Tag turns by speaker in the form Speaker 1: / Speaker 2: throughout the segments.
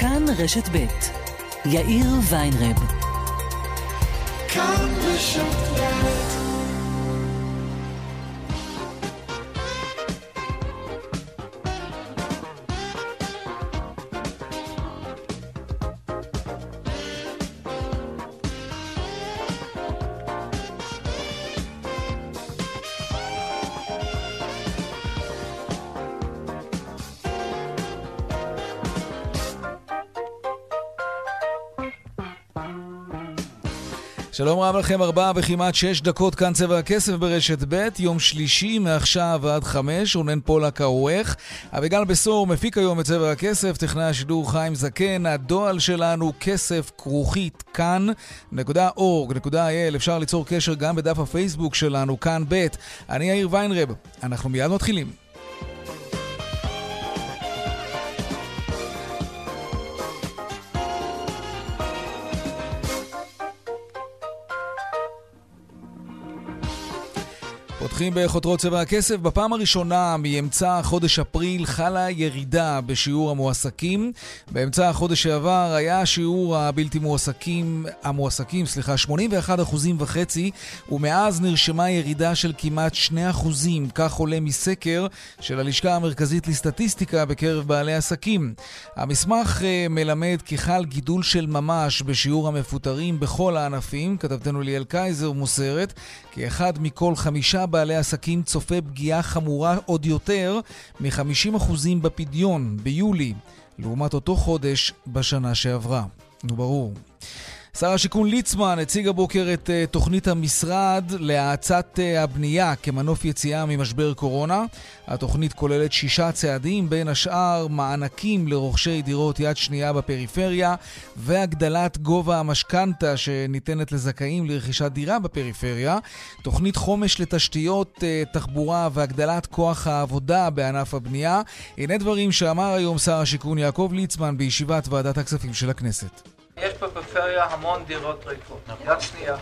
Speaker 1: כאן רשת ב' יאיר ויינרב. כאן רשת
Speaker 2: שלום רב לכם, ארבעה וכמעט שש דקות כאן צבע הכסף ברשת ב', יום שלישי מעכשיו עד חמש, רונן פולק העורך. אביגל בשור מפיק היום את צבע הכסף, טכנאי השידור חיים זקן, הדועל שלנו כסף כרוכית כאן.org.il, אפשר ליצור קשר גם בדף הפייסבוק שלנו, כאן ב'. אני יאיר ויינרב, אנחנו מיד מתחילים. פותחים בחותרות צבע הכסף. בפעם הראשונה מאמצע חודש אפריל חלה ירידה בשיעור המועסקים. באמצע החודש שעבר היה שיעור הבלתי מועסקים, המועסקים, סליחה, 81 אחוזים וחצי, ומאז נרשמה ירידה של כמעט 2 אחוזים. כך עולה מסקר של הלשכה המרכזית לסטטיסטיקה בקרב בעלי עסקים. המסמך uh, מלמד כי חל גידול של ממש בשיעור המפוטרים בכל הענפים. כתבתנו ליאל קייזר מוסרת כי אחד מכל חמישה בעלי עסקים צופה פגיעה חמורה עוד יותר מ-50% בפדיון ביולי, לעומת אותו חודש בשנה שעברה. נו ברור. שר השיכון ליצמן הציג הבוקר את uh, תוכנית המשרד להאצת uh, הבנייה כמנוף יציאה ממשבר קורונה. התוכנית כוללת שישה צעדים, בין השאר מענקים לרוכשי דירות יד שנייה בפריפריה והגדלת גובה המשכנתה שניתנת לזכאים לרכישת דירה בפריפריה. תוכנית חומש לתשתיות uh, תחבורה והגדלת כוח העבודה בענף הבנייה. הנה דברים שאמר היום שר השיכון יעקב ליצמן בישיבת ועדת הכספים של הכנסת.
Speaker 3: יש בפריפריה המון דירות ריקות, יד שנייה.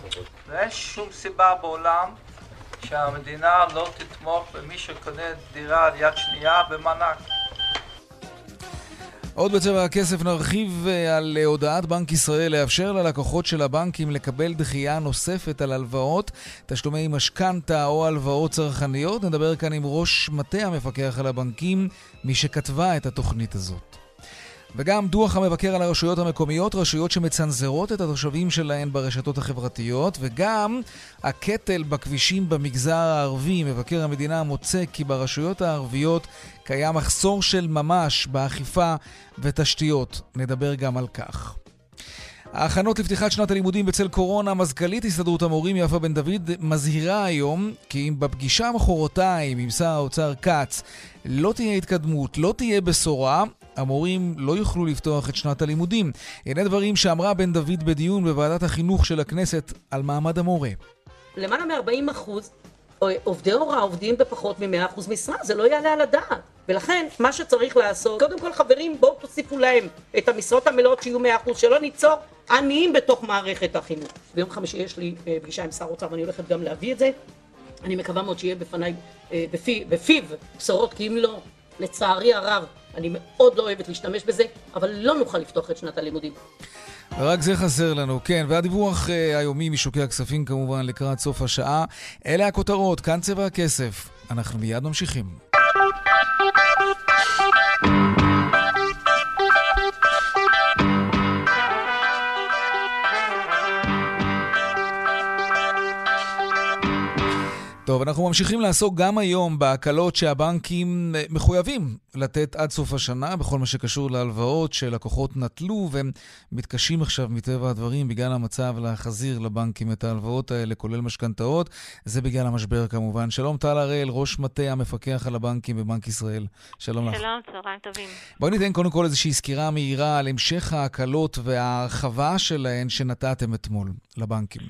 Speaker 3: ואין שום סיבה בעולם שהמדינה לא תתמוך במי שקונה דירה יד שנייה במענק.
Speaker 2: עוד בצבע הכסף נרחיב אה, על אה, הודעת בנק ישראל לאפשר ללקוחות של הבנקים לקבל דחייה נוספת על הלוואות, תשלומי משכנתה או הלוואות צרכניות. נדבר כאן עם ראש מטה המפקח על הבנקים, מי שכתבה את התוכנית הזאת. וגם דוח המבקר על הרשויות המקומיות, רשויות שמצנזרות את התושבים שלהן ברשתות החברתיות, וגם הקטל בכבישים במגזר הערבי. מבקר המדינה מוצא כי ברשויות הערביות קיים מחסור של ממש באכיפה ותשתיות. נדבר גם על כך. ההכנות לפתיחת שנת הלימודים בצל קורונה, מזכ"לית הסתדרות המורים יפה בן דוד מזהירה היום כי אם בפגישה מחרתיים עם שר האוצר כץ לא תהיה התקדמות, לא תהיה בשורה, המורים לא יוכלו לפתוח את שנת הלימודים. הנה דברים שאמרה בן דוד בדיון בוועדת החינוך של הכנסת על מעמד המורה.
Speaker 4: למעלה מ-40 אחוז עובדי הוראה עובדים בפחות מ-100 אחוז משרה, זה לא יעלה על הדעת. ולכן, מה שצריך לעשות, קודם כל חברים, בואו תוסיפו להם את המשרות המלאות שיהיו 100 אחוז, שלא ניצור עניים בתוך מערכת החינוך. ביום חמישי יש לי אה, פגישה עם שר האוצר ואני הולכת גם להביא את זה. אני מקווה מאוד שיהיה בפניי, אה, בפי, בפיו בשורות, כי אם לא, לצערי הרב, אני מאוד לא אוהבת להשתמש בזה, אבל לא נוכל לפתוח את שנת הלימודים.
Speaker 2: רק זה חסר לנו, כן. והדיווח uh, היומי משוקי הכספים כמובן לקראת סוף השעה. אלה הכותרות, כאן צבע הכסף. אנחנו מיד ממשיכים. טוב, אנחנו ממשיכים לעסוק גם היום בהקלות שהבנקים אה, מחויבים לתת עד סוף השנה בכל מה שקשור להלוואות שלקוחות נטלו והם מתקשים עכשיו מטבע הדברים בגלל המצב להחזיר לבנקים את ההלוואות האלה, כולל משכנתאות. זה בגלל המשבר כמובן. שלום טל הראל, ראש מטה המפקח על הבנקים בבנק ישראל. שלום לך.
Speaker 5: שלום, צהריים טובים.
Speaker 2: בואי ניתן קודם כל איזושהי סקירה מהירה על המשך ההקלות וההרחבה שלהן שנתתם אתמול לבנקים,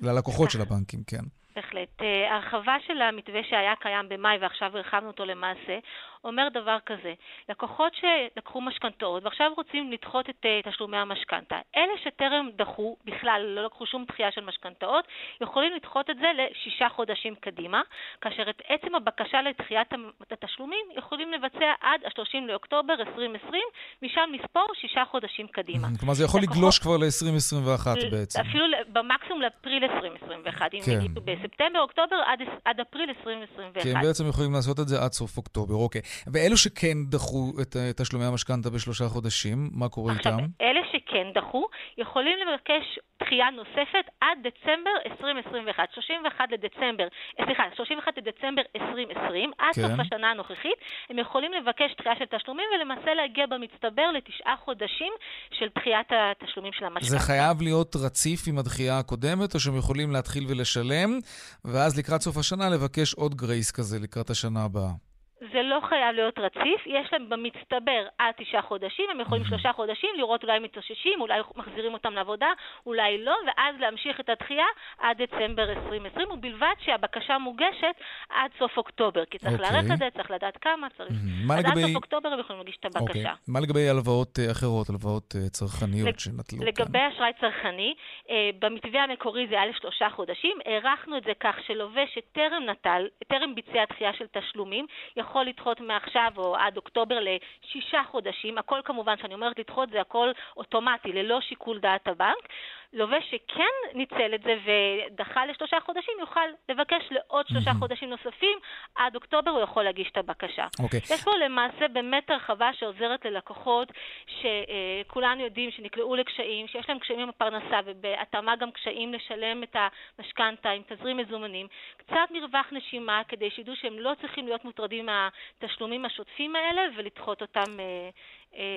Speaker 2: ללקוחות של הבנקים, כן.
Speaker 5: בהחלט. אה, הרחבה של המתווה שהיה קיים במאי ועכשיו הרחבנו אותו למעשה, אומר דבר כזה, לקוחות שלקחו משכנתאות ועכשיו רוצים לדחות את uh, תשלומי המשכנתה, אלה שטרם דחו, בכלל לא לקחו שום דחייה של משכנתאות, יכולים לדחות את זה לשישה חודשים קדימה, כאשר את עצם הבקשה לדחיית התשלומים יכולים לבצע עד ה-30 לאוקטובר 2020, משם לספור שישה חודשים קדימה.
Speaker 2: כלומר זה יכול. לגלוש כבר ל-2021 בעצם.
Speaker 5: אפילו במקסימום לאפריל 2021, אם כן. יגידו בספטמבר, אוקטובר, עד, עד אפריל 2021.
Speaker 2: כי הם בעצם יכולים לעשות את זה עד סוף אוקטובר, אוקיי. ואלו שכן דחו את תשלומי המשכנתה בשלושה חודשים, מה קורה
Speaker 5: עכשיו,
Speaker 2: איתם?
Speaker 5: אלה שכן דחו, יכולים לבקש דחייה נוספת עד דצמבר 2021, 31 לדצמבר, אה, סליחה, 31 לדצמבר 2020, עד כן. סוף השנה הנוכחית, הם יכולים לבקש דחייה של תשלומים ולמעשה להגיע במצטבר לתשעה חודשים של דחיית התשלומים של המשכנתה.
Speaker 2: זה חייב להיות רציף עם הדחייה הקודמת, או שהם יכולים להתחיל ולשלם, ואז לקראת סוף השנה לבקש עוד גרייס כזה לקראת השנה הבאה?
Speaker 5: זה לא חייב להיות רציף, יש להם במצטבר עד תשעה חודשים, הם יכולים שלושה חודשים לראות אולי מתאוששים, אולי מחזירים אותם לעבודה, אולי לא, ואז להמשיך את הדחייה עד דצמבר 2020, ובלבד שהבקשה מוגשת עד סוף אוקטובר, כי צריך okay. אוקיי. להערך את זה, צריך לדעת כמה, צריך... Mm-hmm. אז לגבי... עד סוף אוקטובר הם יכולים להגיש את הבקשה. Okay. אוקיי.
Speaker 2: מה לגבי הלוואות אה, אחרות, הלוואות אה, צרכניות לג... שנטלו
Speaker 5: לגבי כאן? לגבי אשראי צרכני, אה, במתווה המקורי זה היה לשלושה חודשים, הארכנו את זה כך שלווה שטרם נטל, טרם ביצע דחייה של תשלומים, יכול לדחות מעכשיו או עד אוקטובר לשישה חודשים. הכל כמובן, כשאני אומרת לדחות זה הכל אוטומטי, ללא שיקול דעת הבנק. לווה שכן ניצל את זה ודחה לשלושה חודשים, יוכל לבקש לעוד שלושה. חודשים נוספים, עד אוקטובר הוא יכול להגיש את הבקשה. Okay.
Speaker 2: אוקיי.
Speaker 5: יש פה למעשה באמת הרחבה שעוזרת ללקוחות שכולנו יודעים שנקלעו לקשיים, שיש להם קשיים עם הפרנסה ובהתאמה גם קשיים לשלם את המשכנתה עם תזרים מזומנים, קצת מרווח נשימה כדי שידעו שהם לא צריכים להיות מוטרדים מהתשלומים השוטפים האלה ולדחות אותם אה,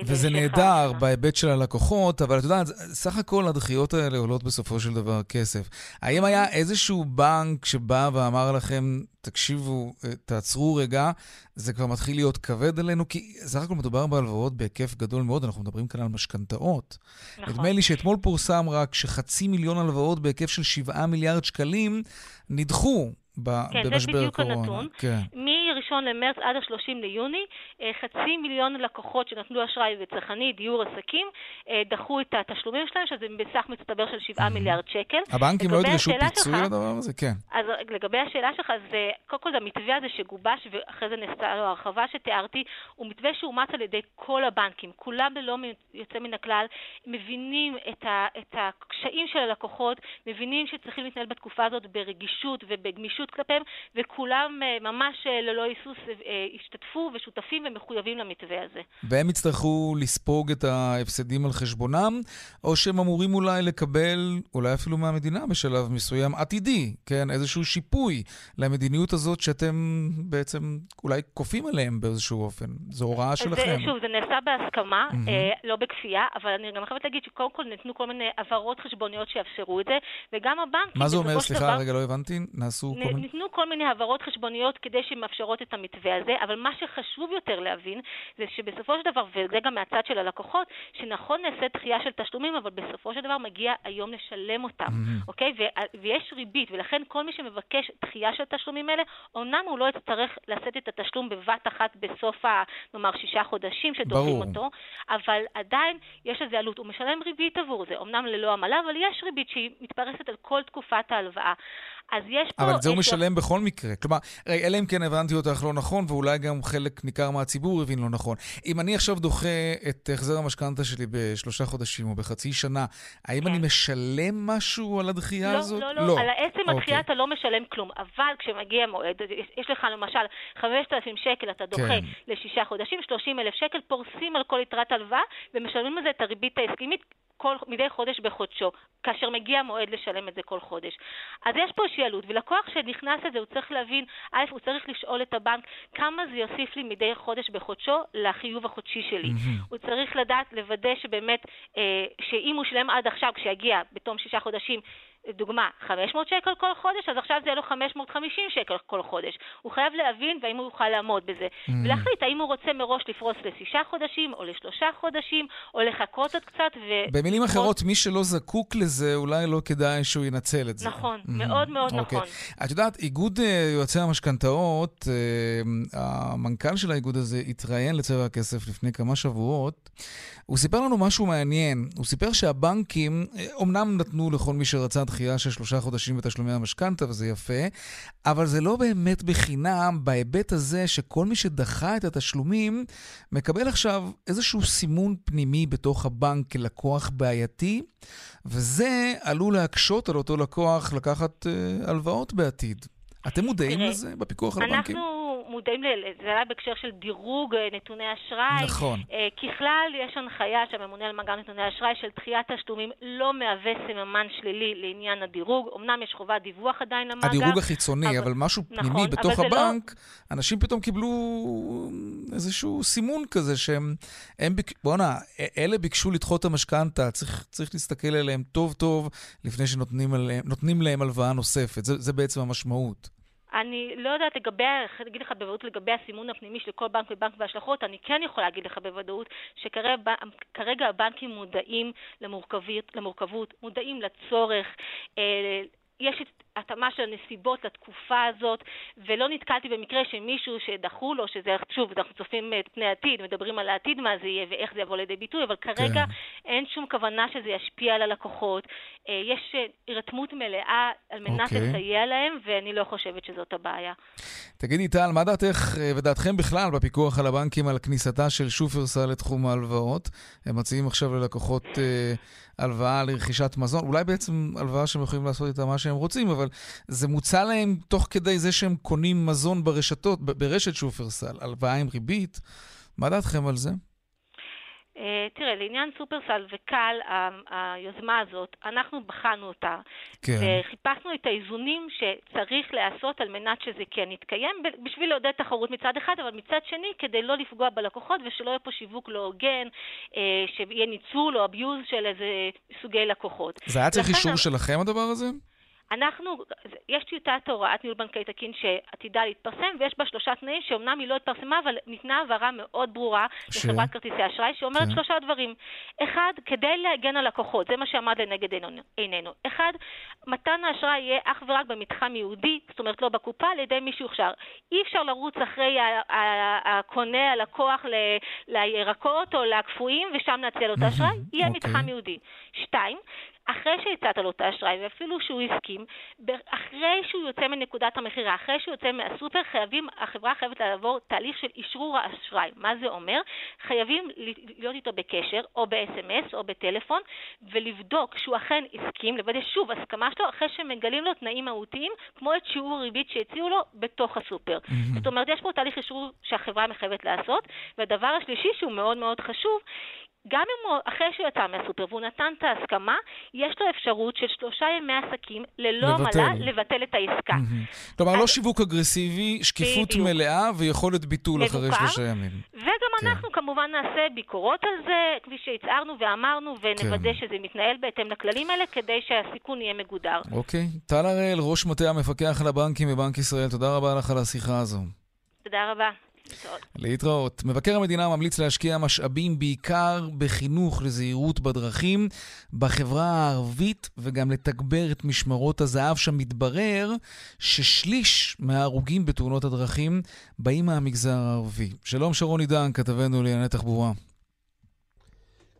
Speaker 2: וזה נהדר בהיבט של הלקוחות, אבל את יודעת, סך הכל הדחיות האלה עולות בסופו של דבר כסף. האם היה איזשהו בנק שבא ואמר לכם, תקשיבו, אה, תעצרו רגע, זה כבר מתחיל להיות כבד עלינו? כי סך הכל מדובר בהלוואות בהיקף גדול מאוד, אנחנו מדברים כאן על משכנתאות. נכון. נדמה לי שאתמול פורסם רק שחצי מיליון הלוואות בהיקף של 7 מיליארד שקלים נדחו ב- כן, במשבר קורונה. כן, זה בדיוק הנתון.
Speaker 5: כן. מ-1 למרץ עד ה-30 ליוני, אה, חצי מיליון לקוחות שנתנו אשראי וצרכני, דיור, עסקים, אה, דחו את התשלומים שלהם, שזה בסך מצטבר של 7 mm-hmm. מיליארד שקל.
Speaker 2: הבנקים לא ידרשו פיצוי לדבר הזה? כן.
Speaker 5: אז לגבי השאלה שלך, אז קודם כל המתווה הזה שגובש ואחרי זה נעשה לו הרחבה שתיארתי, הוא מתווה שאומץ על ידי כל הבנקים. כולם ללא יוצא מן הכלל מבינים את, ה- את הקשיים של הלקוחות, מבינים שצריכים להתנהל בתקופה הזאת ברגישות ובגמישות. כלפיהם, וכולם אה, ממש אה, ללא היסוס אה, השתתפו ושותפים ומחויבים למתווה הזה.
Speaker 2: והם יצטרכו לספוג את ההפסדים על חשבונם, או שהם אמורים אולי לקבל, אולי אפילו מהמדינה בשלב מסוים עתידי, כן? איזשהו שיפוי למדיניות הזאת שאתם בעצם אולי כופים עליהם באיזשהו אופן. זו הוראה שלכם.
Speaker 5: זה, שוב, זה נעשה בהסכמה, mm-hmm. אה, לא בכפייה, אבל אני גם חייבת להגיד שקודם כל ניתנו כל מיני הבהרות חשבוניות שיאפשרו את זה, וגם הבנקים...
Speaker 2: מה זה אומר? סליחה, דבר... רגע, לא הבנתי. נעשו
Speaker 5: כל מיני... ניתנו כל מיני הבהרות חשבוניות כדי שמאפשרות את המתווה הזה, אבל מה שחשוב יותר להבין זה שבסופו של דבר, וזה גם מהצד של הלקוחות, שנכון נעשה דחייה של תשלומים, אבל בסופו של דבר מגיע היום לשלם אותם, mm-hmm. אוקיי? ו- ויש ריבית, ולכן כל מי שמבקש דחייה של תשלומים האלה, אמנם הוא לא יצטרך לשאת את התשלום בבת אחת בסוף, ה, נאמר, שישה חודשים שדוחים אותו, אבל עדיין יש לזה עלות. הוא משלם ריבית עבור זה, אמנם ללא עמלה, אבל יש ריבית שהיא מתפרסת על כל תקופת ההלוואה. אז יש פה...
Speaker 2: אבל את זה הוא משלם בכל מקרה. כלומר, רגע, אלא אם כן הבנתי אותך לא נכון, ואולי גם חלק ניכר מהציבור הבין לא נכון. אם אני עכשיו דוחה את החזר המשכנתה שלי בשלושה חודשים או בחצי שנה, האם כן. אני משלם משהו על הדחייה
Speaker 5: לא,
Speaker 2: הזאת?
Speaker 5: לא, לא, לא. על עצם אוקיי. הדחייה אתה לא משלם כלום. אבל כשמגיע מועד, יש לך למשל 5,000 שקל, אתה דוחה כן. לשישה חודשים, 30,000 שקל, פורסים על כל יתרת הלוואה, ומשלמים על זה את הריבית ההסכמית כל, מדי חודש בחודשו, כאשר מגיע מועד לשלם את זה כל חודש. אז יש פה איזושהי עלות, ולקוח שנכנס לזה, הוא צריך להבין, א', הוא צריך לשאול את הבנק כמה זה יוסיף לי מדי חודש בחודשו לחיוב החודשי שלי. Mm-hmm. הוא צריך לדעת, לוודא שבאמת, אה, שאם הוא שילם עד עכשיו, כשיגיע בתום שישה חודשים, דוגמה, 500 שקל כל חודש, אז עכשיו זה יהיה לו 550 שקל כל חודש. הוא חייב להבין והאם הוא יוכל לעמוד בזה.
Speaker 2: Mm.
Speaker 5: ולהחליט האם הוא רוצה מראש לפרוס לשישה חודשים, או לשלושה חודשים, או לחכות עוד קצת. ו...
Speaker 2: במילים אחרות, מי שלא זקוק לזה, אולי לא כדאי שהוא ינצל את זה.
Speaker 5: נכון,
Speaker 2: Mhm.
Speaker 5: מאוד מאוד
Speaker 2: אוקיי.
Speaker 5: נכון.
Speaker 2: את יודעת, איגוד אה, יועצי המשכנתאות, אה, המנכ"ל של האיגוד הזה התראיין לצבע הכסף לפני כמה שבועות. הוא סיפר לנו משהו מעניין. הוא סיפר שהבנקים אה, אומנם נתנו לכל מי שרצה דחייה של שלושה חודשים בתשלומי המשכנתה, וזה יפה, אבל זה לא באמת בחינם בהיבט הזה שכל מי שדחה את התשלומים מקבל עכשיו איזשהו סימון פנימי בתוך הבנק כלקוח בעייתי, וזה עלול להקשות על אותו לקוח לקחת אה, הלוואות בעתיד. אתם מודעים לזה בפיקוח על הבנקים?
Speaker 5: אנחנו מודעים, זה היה בהקשר של דירוג אה, נתוני אשראי.
Speaker 2: נכון.
Speaker 5: אה, ככלל, יש הנחיה שהממונה על מאגר נתוני אשראי של דחיית תשלומים לא מהווה סממן שלילי לעניין הדירוג. אמנם יש חובת דיווח עדיין למאגר.
Speaker 2: הדירוג החיצוני, אבל,
Speaker 5: אבל-
Speaker 2: משהו
Speaker 5: נכון,
Speaker 2: פנימי
Speaker 5: אבל
Speaker 2: בתוך
Speaker 5: לא-
Speaker 2: הבנק, אנשים פתאום קיבלו איזשהו סימון כזה שהם... הם ביק... בואנה, אלה ביקשו לדחות את המשכנתה, צריך, צריך להסתכל עליהם טוב טוב לפני שנותנים עליהם, להם הלוואה נוספת. זה, זה בעצם המשמעות.
Speaker 5: אני לא יודעת לגבי, להגיד לך בוודאות לגבי הסימון הפנימי של כל בנק ובנק וההשלכות, אני כן יכולה להגיד לך בוודאות שכרגע הבנקים מודעים למורכבות, למורכבות מודעים לצורך, אה, יש התאמה של הנסיבות לתקופה הזאת, ולא נתקלתי במקרה שמישהו שדחו לו, שזה, שוב, אנחנו צופים את פני העתיד, מדברים על העתיד מה זה יהיה ואיך זה יבוא לידי ביטוי, אבל כרגע
Speaker 2: כן.
Speaker 5: אין שום כוונה שזה ישפיע על הלקוחות. אה, יש אה, הירתמות מלאה על מנת
Speaker 2: אוקיי.
Speaker 5: לסייע להם, ואני לא חושבת שזאת הבעיה.
Speaker 2: תגידי, טל, מה דעתך אה, ודעתכם בכלל בפיקוח על הבנקים על כניסתה של שופרסל לתחום ההלוואות? הם מציעים עכשיו ללקוחות הלוואה לרכישת מזון, אולי בעצם הלוואה שהם יכולים לעשות איתה מה שהם רוצים, אבל זה מוצע להם תוך כדי זה שהם קונים מזון ברשתות, ברשת שופרסל, הלוואה עם ריבית. מה דעתכם על זה?
Speaker 5: אה, תראה, לעניין סופרסל וקל, ה- היוזמה הזאת, אנחנו בחנו אותה,
Speaker 2: כן.
Speaker 5: וחיפשנו את האיזונים שצריך להיעשות על מנת שזה כן יתקיים, בשביל לעודד תחרות מצד אחד, אבל מצד שני, כדי לא לפגוע בלקוחות ושלא יהיה פה שיווק לא הוגן, אה, שיהיה ניצול או abuse של איזה סוגי לקוחות.
Speaker 2: זה היה צריך
Speaker 5: לכן
Speaker 2: אישור שלכם הדבר הזה?
Speaker 5: אנחנו, יש טיוטת הוראת ניהול בנקאי תקין שעתידה להתפרסם, ויש בה שלושה תנאים שאומנם היא לא התפרסמה, אבל ניתנה הבהרה מאוד ברורה
Speaker 2: ש-
Speaker 5: לחברת כרטיסי אשראי, שאומרת
Speaker 2: כן.
Speaker 5: שלושה דברים. אחד, כדי להגן על לקוחות, זה מה שעמד לנגד עינינו-. אחד, מתן האשראי יהיה אך ורק במתחם ייעודי, זאת אומרת לא בקופה, על ידי מי שהוכשר. אי אפשר לרוץ אחרי הקונה, הלקוח, ל- לירקות או לקפואים, ושם להציע לו את האשראי, יהיה
Speaker 2: אוקיי.
Speaker 5: מתחם ייעודי. שתיים, אחרי שהצעת לו את האשראי, ואפילו שהוא הסכים, אחרי שהוא יוצא מנקודת המכירה, אחרי שהוא יוצא מהסופר, חייבים, החברה חייבת לעבור תהליך של אישרור האשראי. מה זה אומר? חייבים להיות איתו בקשר, או ב-SMS או בטלפון, ולבדוק שהוא אכן הסכים, לוודא שוב הסכמה שלו, אחרי שמגלים לו תנאים מהותיים, כמו את שיעור הריבית שהציעו לו בתוך הסופר. זאת אומרת, יש פה תהליך אישור שהחברה מחייבת לעשות, והדבר השלישי, שהוא מאוד מאוד חשוב, גם אם הוא, אחרי שהוא יצא מהסופר והוא נתן את ההסכמה, יש לו אפשרות של שלושה ימי עסקים ללא. עמלה לבטל את העסקה.
Speaker 2: מהמם. כלומר, לא
Speaker 5: אז-
Speaker 2: שיווק אגרסיבי, שקיפות
Speaker 5: בדיוק.
Speaker 2: מלאה ויכולת ביטול אחרי
Speaker 5: מבוקר.
Speaker 2: שלושה ימים.
Speaker 5: וגם
Speaker 2: כן.
Speaker 5: אנחנו כמובן נעשה ביקורות על זה, כפי שהצהרנו ואמרנו, ונוודא
Speaker 2: כן.
Speaker 5: שזה מתנהל בהתאם לכללים האלה, כדי שהסיכון יהיה מגודר.
Speaker 2: אוקיי. טל הראל, ראש מטה המפקח על הבנקים בבנק ישראל, תודה רבה לך על השיחה הזו.
Speaker 5: תודה רבה. להתראות.
Speaker 2: מבקר המדינה ממליץ להשקיע משאבים בעיקר בחינוך לזהירות בדרכים בחברה הערבית וגם לתגבר את משמרות הזהב שם מתברר ששליש מההרוגים בתאונות הדרכים באים מהמגזר הערבי. שלום שרון עידן, כתבנו לענייני תחבורה.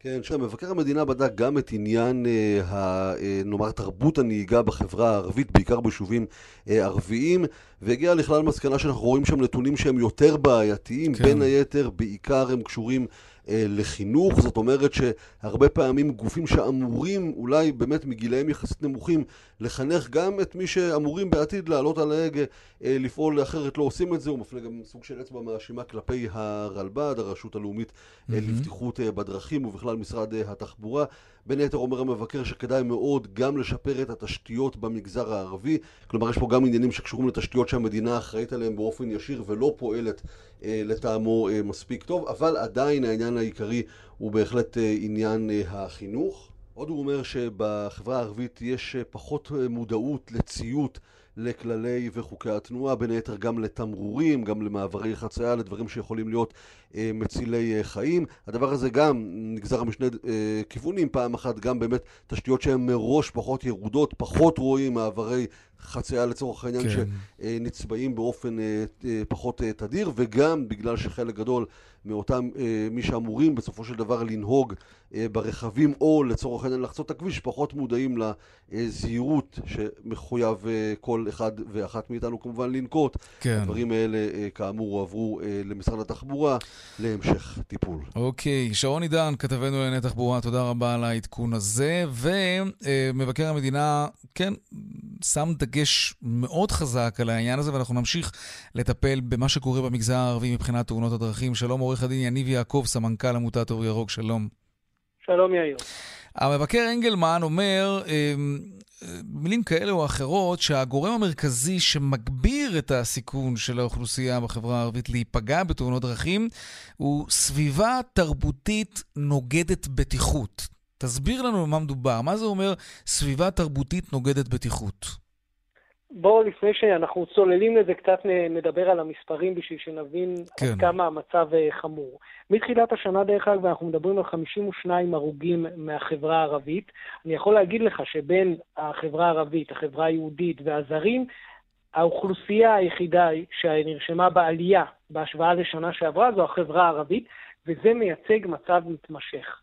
Speaker 6: כן, שם מבקר המדינה בדק גם את עניין, אה, ה, אה, נאמר, תרבות הנהיגה בחברה הערבית, בעיקר ביישובים אה, ערביים, והגיע לכלל מסקנה שאנחנו רואים שם נתונים שהם יותר בעייתיים,
Speaker 2: כן.
Speaker 6: בין היתר, בעיקר הם קשורים לחינוך, זאת אומרת שהרבה פעמים גופים שאמורים, אולי באמת מגילאים יחסית נמוכים, לחנך גם את מי שאמורים בעתיד לעלות על ההגה, אה, לפעול אחרת לא עושים את זה, הוא מפנה גם סוג של אצבע מאשימה כלפי הרלב"ד, הרשות הלאומית אה, לבטיחות אה, בדרכים ובכלל משרד אה, התחבורה. בין היתר אומר המבקר שכדאי מאוד גם לשפר את התשתיות במגזר הערבי, כלומר יש פה גם עניינים שקשורים לתשתיות שהמדינה אחראית עליהם באופן ישיר ולא פועלת אה, לטעמו אה, מספיק טוב, אבל עדיין העניין העיקרי הוא בהחלט אה, עניין אה, החינוך. עוד הוא אומר שבחברה הערבית יש פחות מודעות לציות לכללי וחוקי התנועה, בין היתר גם לתמרורים, גם למעברי חצייה, לדברים שיכולים להיות אה, מצילי אה, חיים. הדבר הזה גם נגזר משני אה, כיוונים, פעם אחת גם באמת תשתיות שהן מראש פחות ירודות, פחות רואים מעברי חצייה לצורך העניין כן. שנצבעים באופן אה, אה, פחות אה, תדיר, וגם בגלל שחלק גדול מאותם מי שאמורים בסופו של דבר לנהוג ברכבים או לצורך העניין לחצות את הכביש, פחות מודעים לזהירות שמחויב כל אחד ואחת מאיתנו כמובן לנקוט. כן. הדברים האלה כאמור הועברו למשרד התחבורה להמשך טיפול.
Speaker 2: אוקיי, שרון עידן, כתבנו לענייני תחבורה, תודה רבה על העדכון הזה, ומבקר המדינה, כן, שם דגש מאוד חזק על העניין הזה, ואנחנו נמשיך לטפל במה שקורה במגזר הערבי מבחינת תאונות הדרכים. שלום, עורך הדין יניב יעקב, סמנכ"ל עמותת אור ירוק, שלום.
Speaker 7: שלום, יאיר.
Speaker 2: המבקר אנגלמן אומר, אמ, מילים כאלה או אחרות, שהגורם המרכזי שמגביר את הסיכון של האוכלוסייה בחברה הערבית להיפגע בתאונות דרכים הוא סביבה תרבותית נוגדת בטיחות. תסביר לנו במה מדובר. מה זה אומר סביבה תרבותית נוגדת בטיחות?
Speaker 7: בואו, לפני שאנחנו צוללים לזה, קצת נדבר על המספרים בשביל שנבין כן. עד כמה המצב אה, חמור. מתחילת השנה, דרך אגב, אנחנו מדברים על 52 הרוגים מהחברה הערבית. אני יכול להגיד לך שבין החברה הערבית, החברה היהודית והזרים, האוכלוסייה היחידה שנרשמה בעלייה בהשוואה לשנה שעברה זו החברה הערבית, וזה מייצג מצב מתמשך.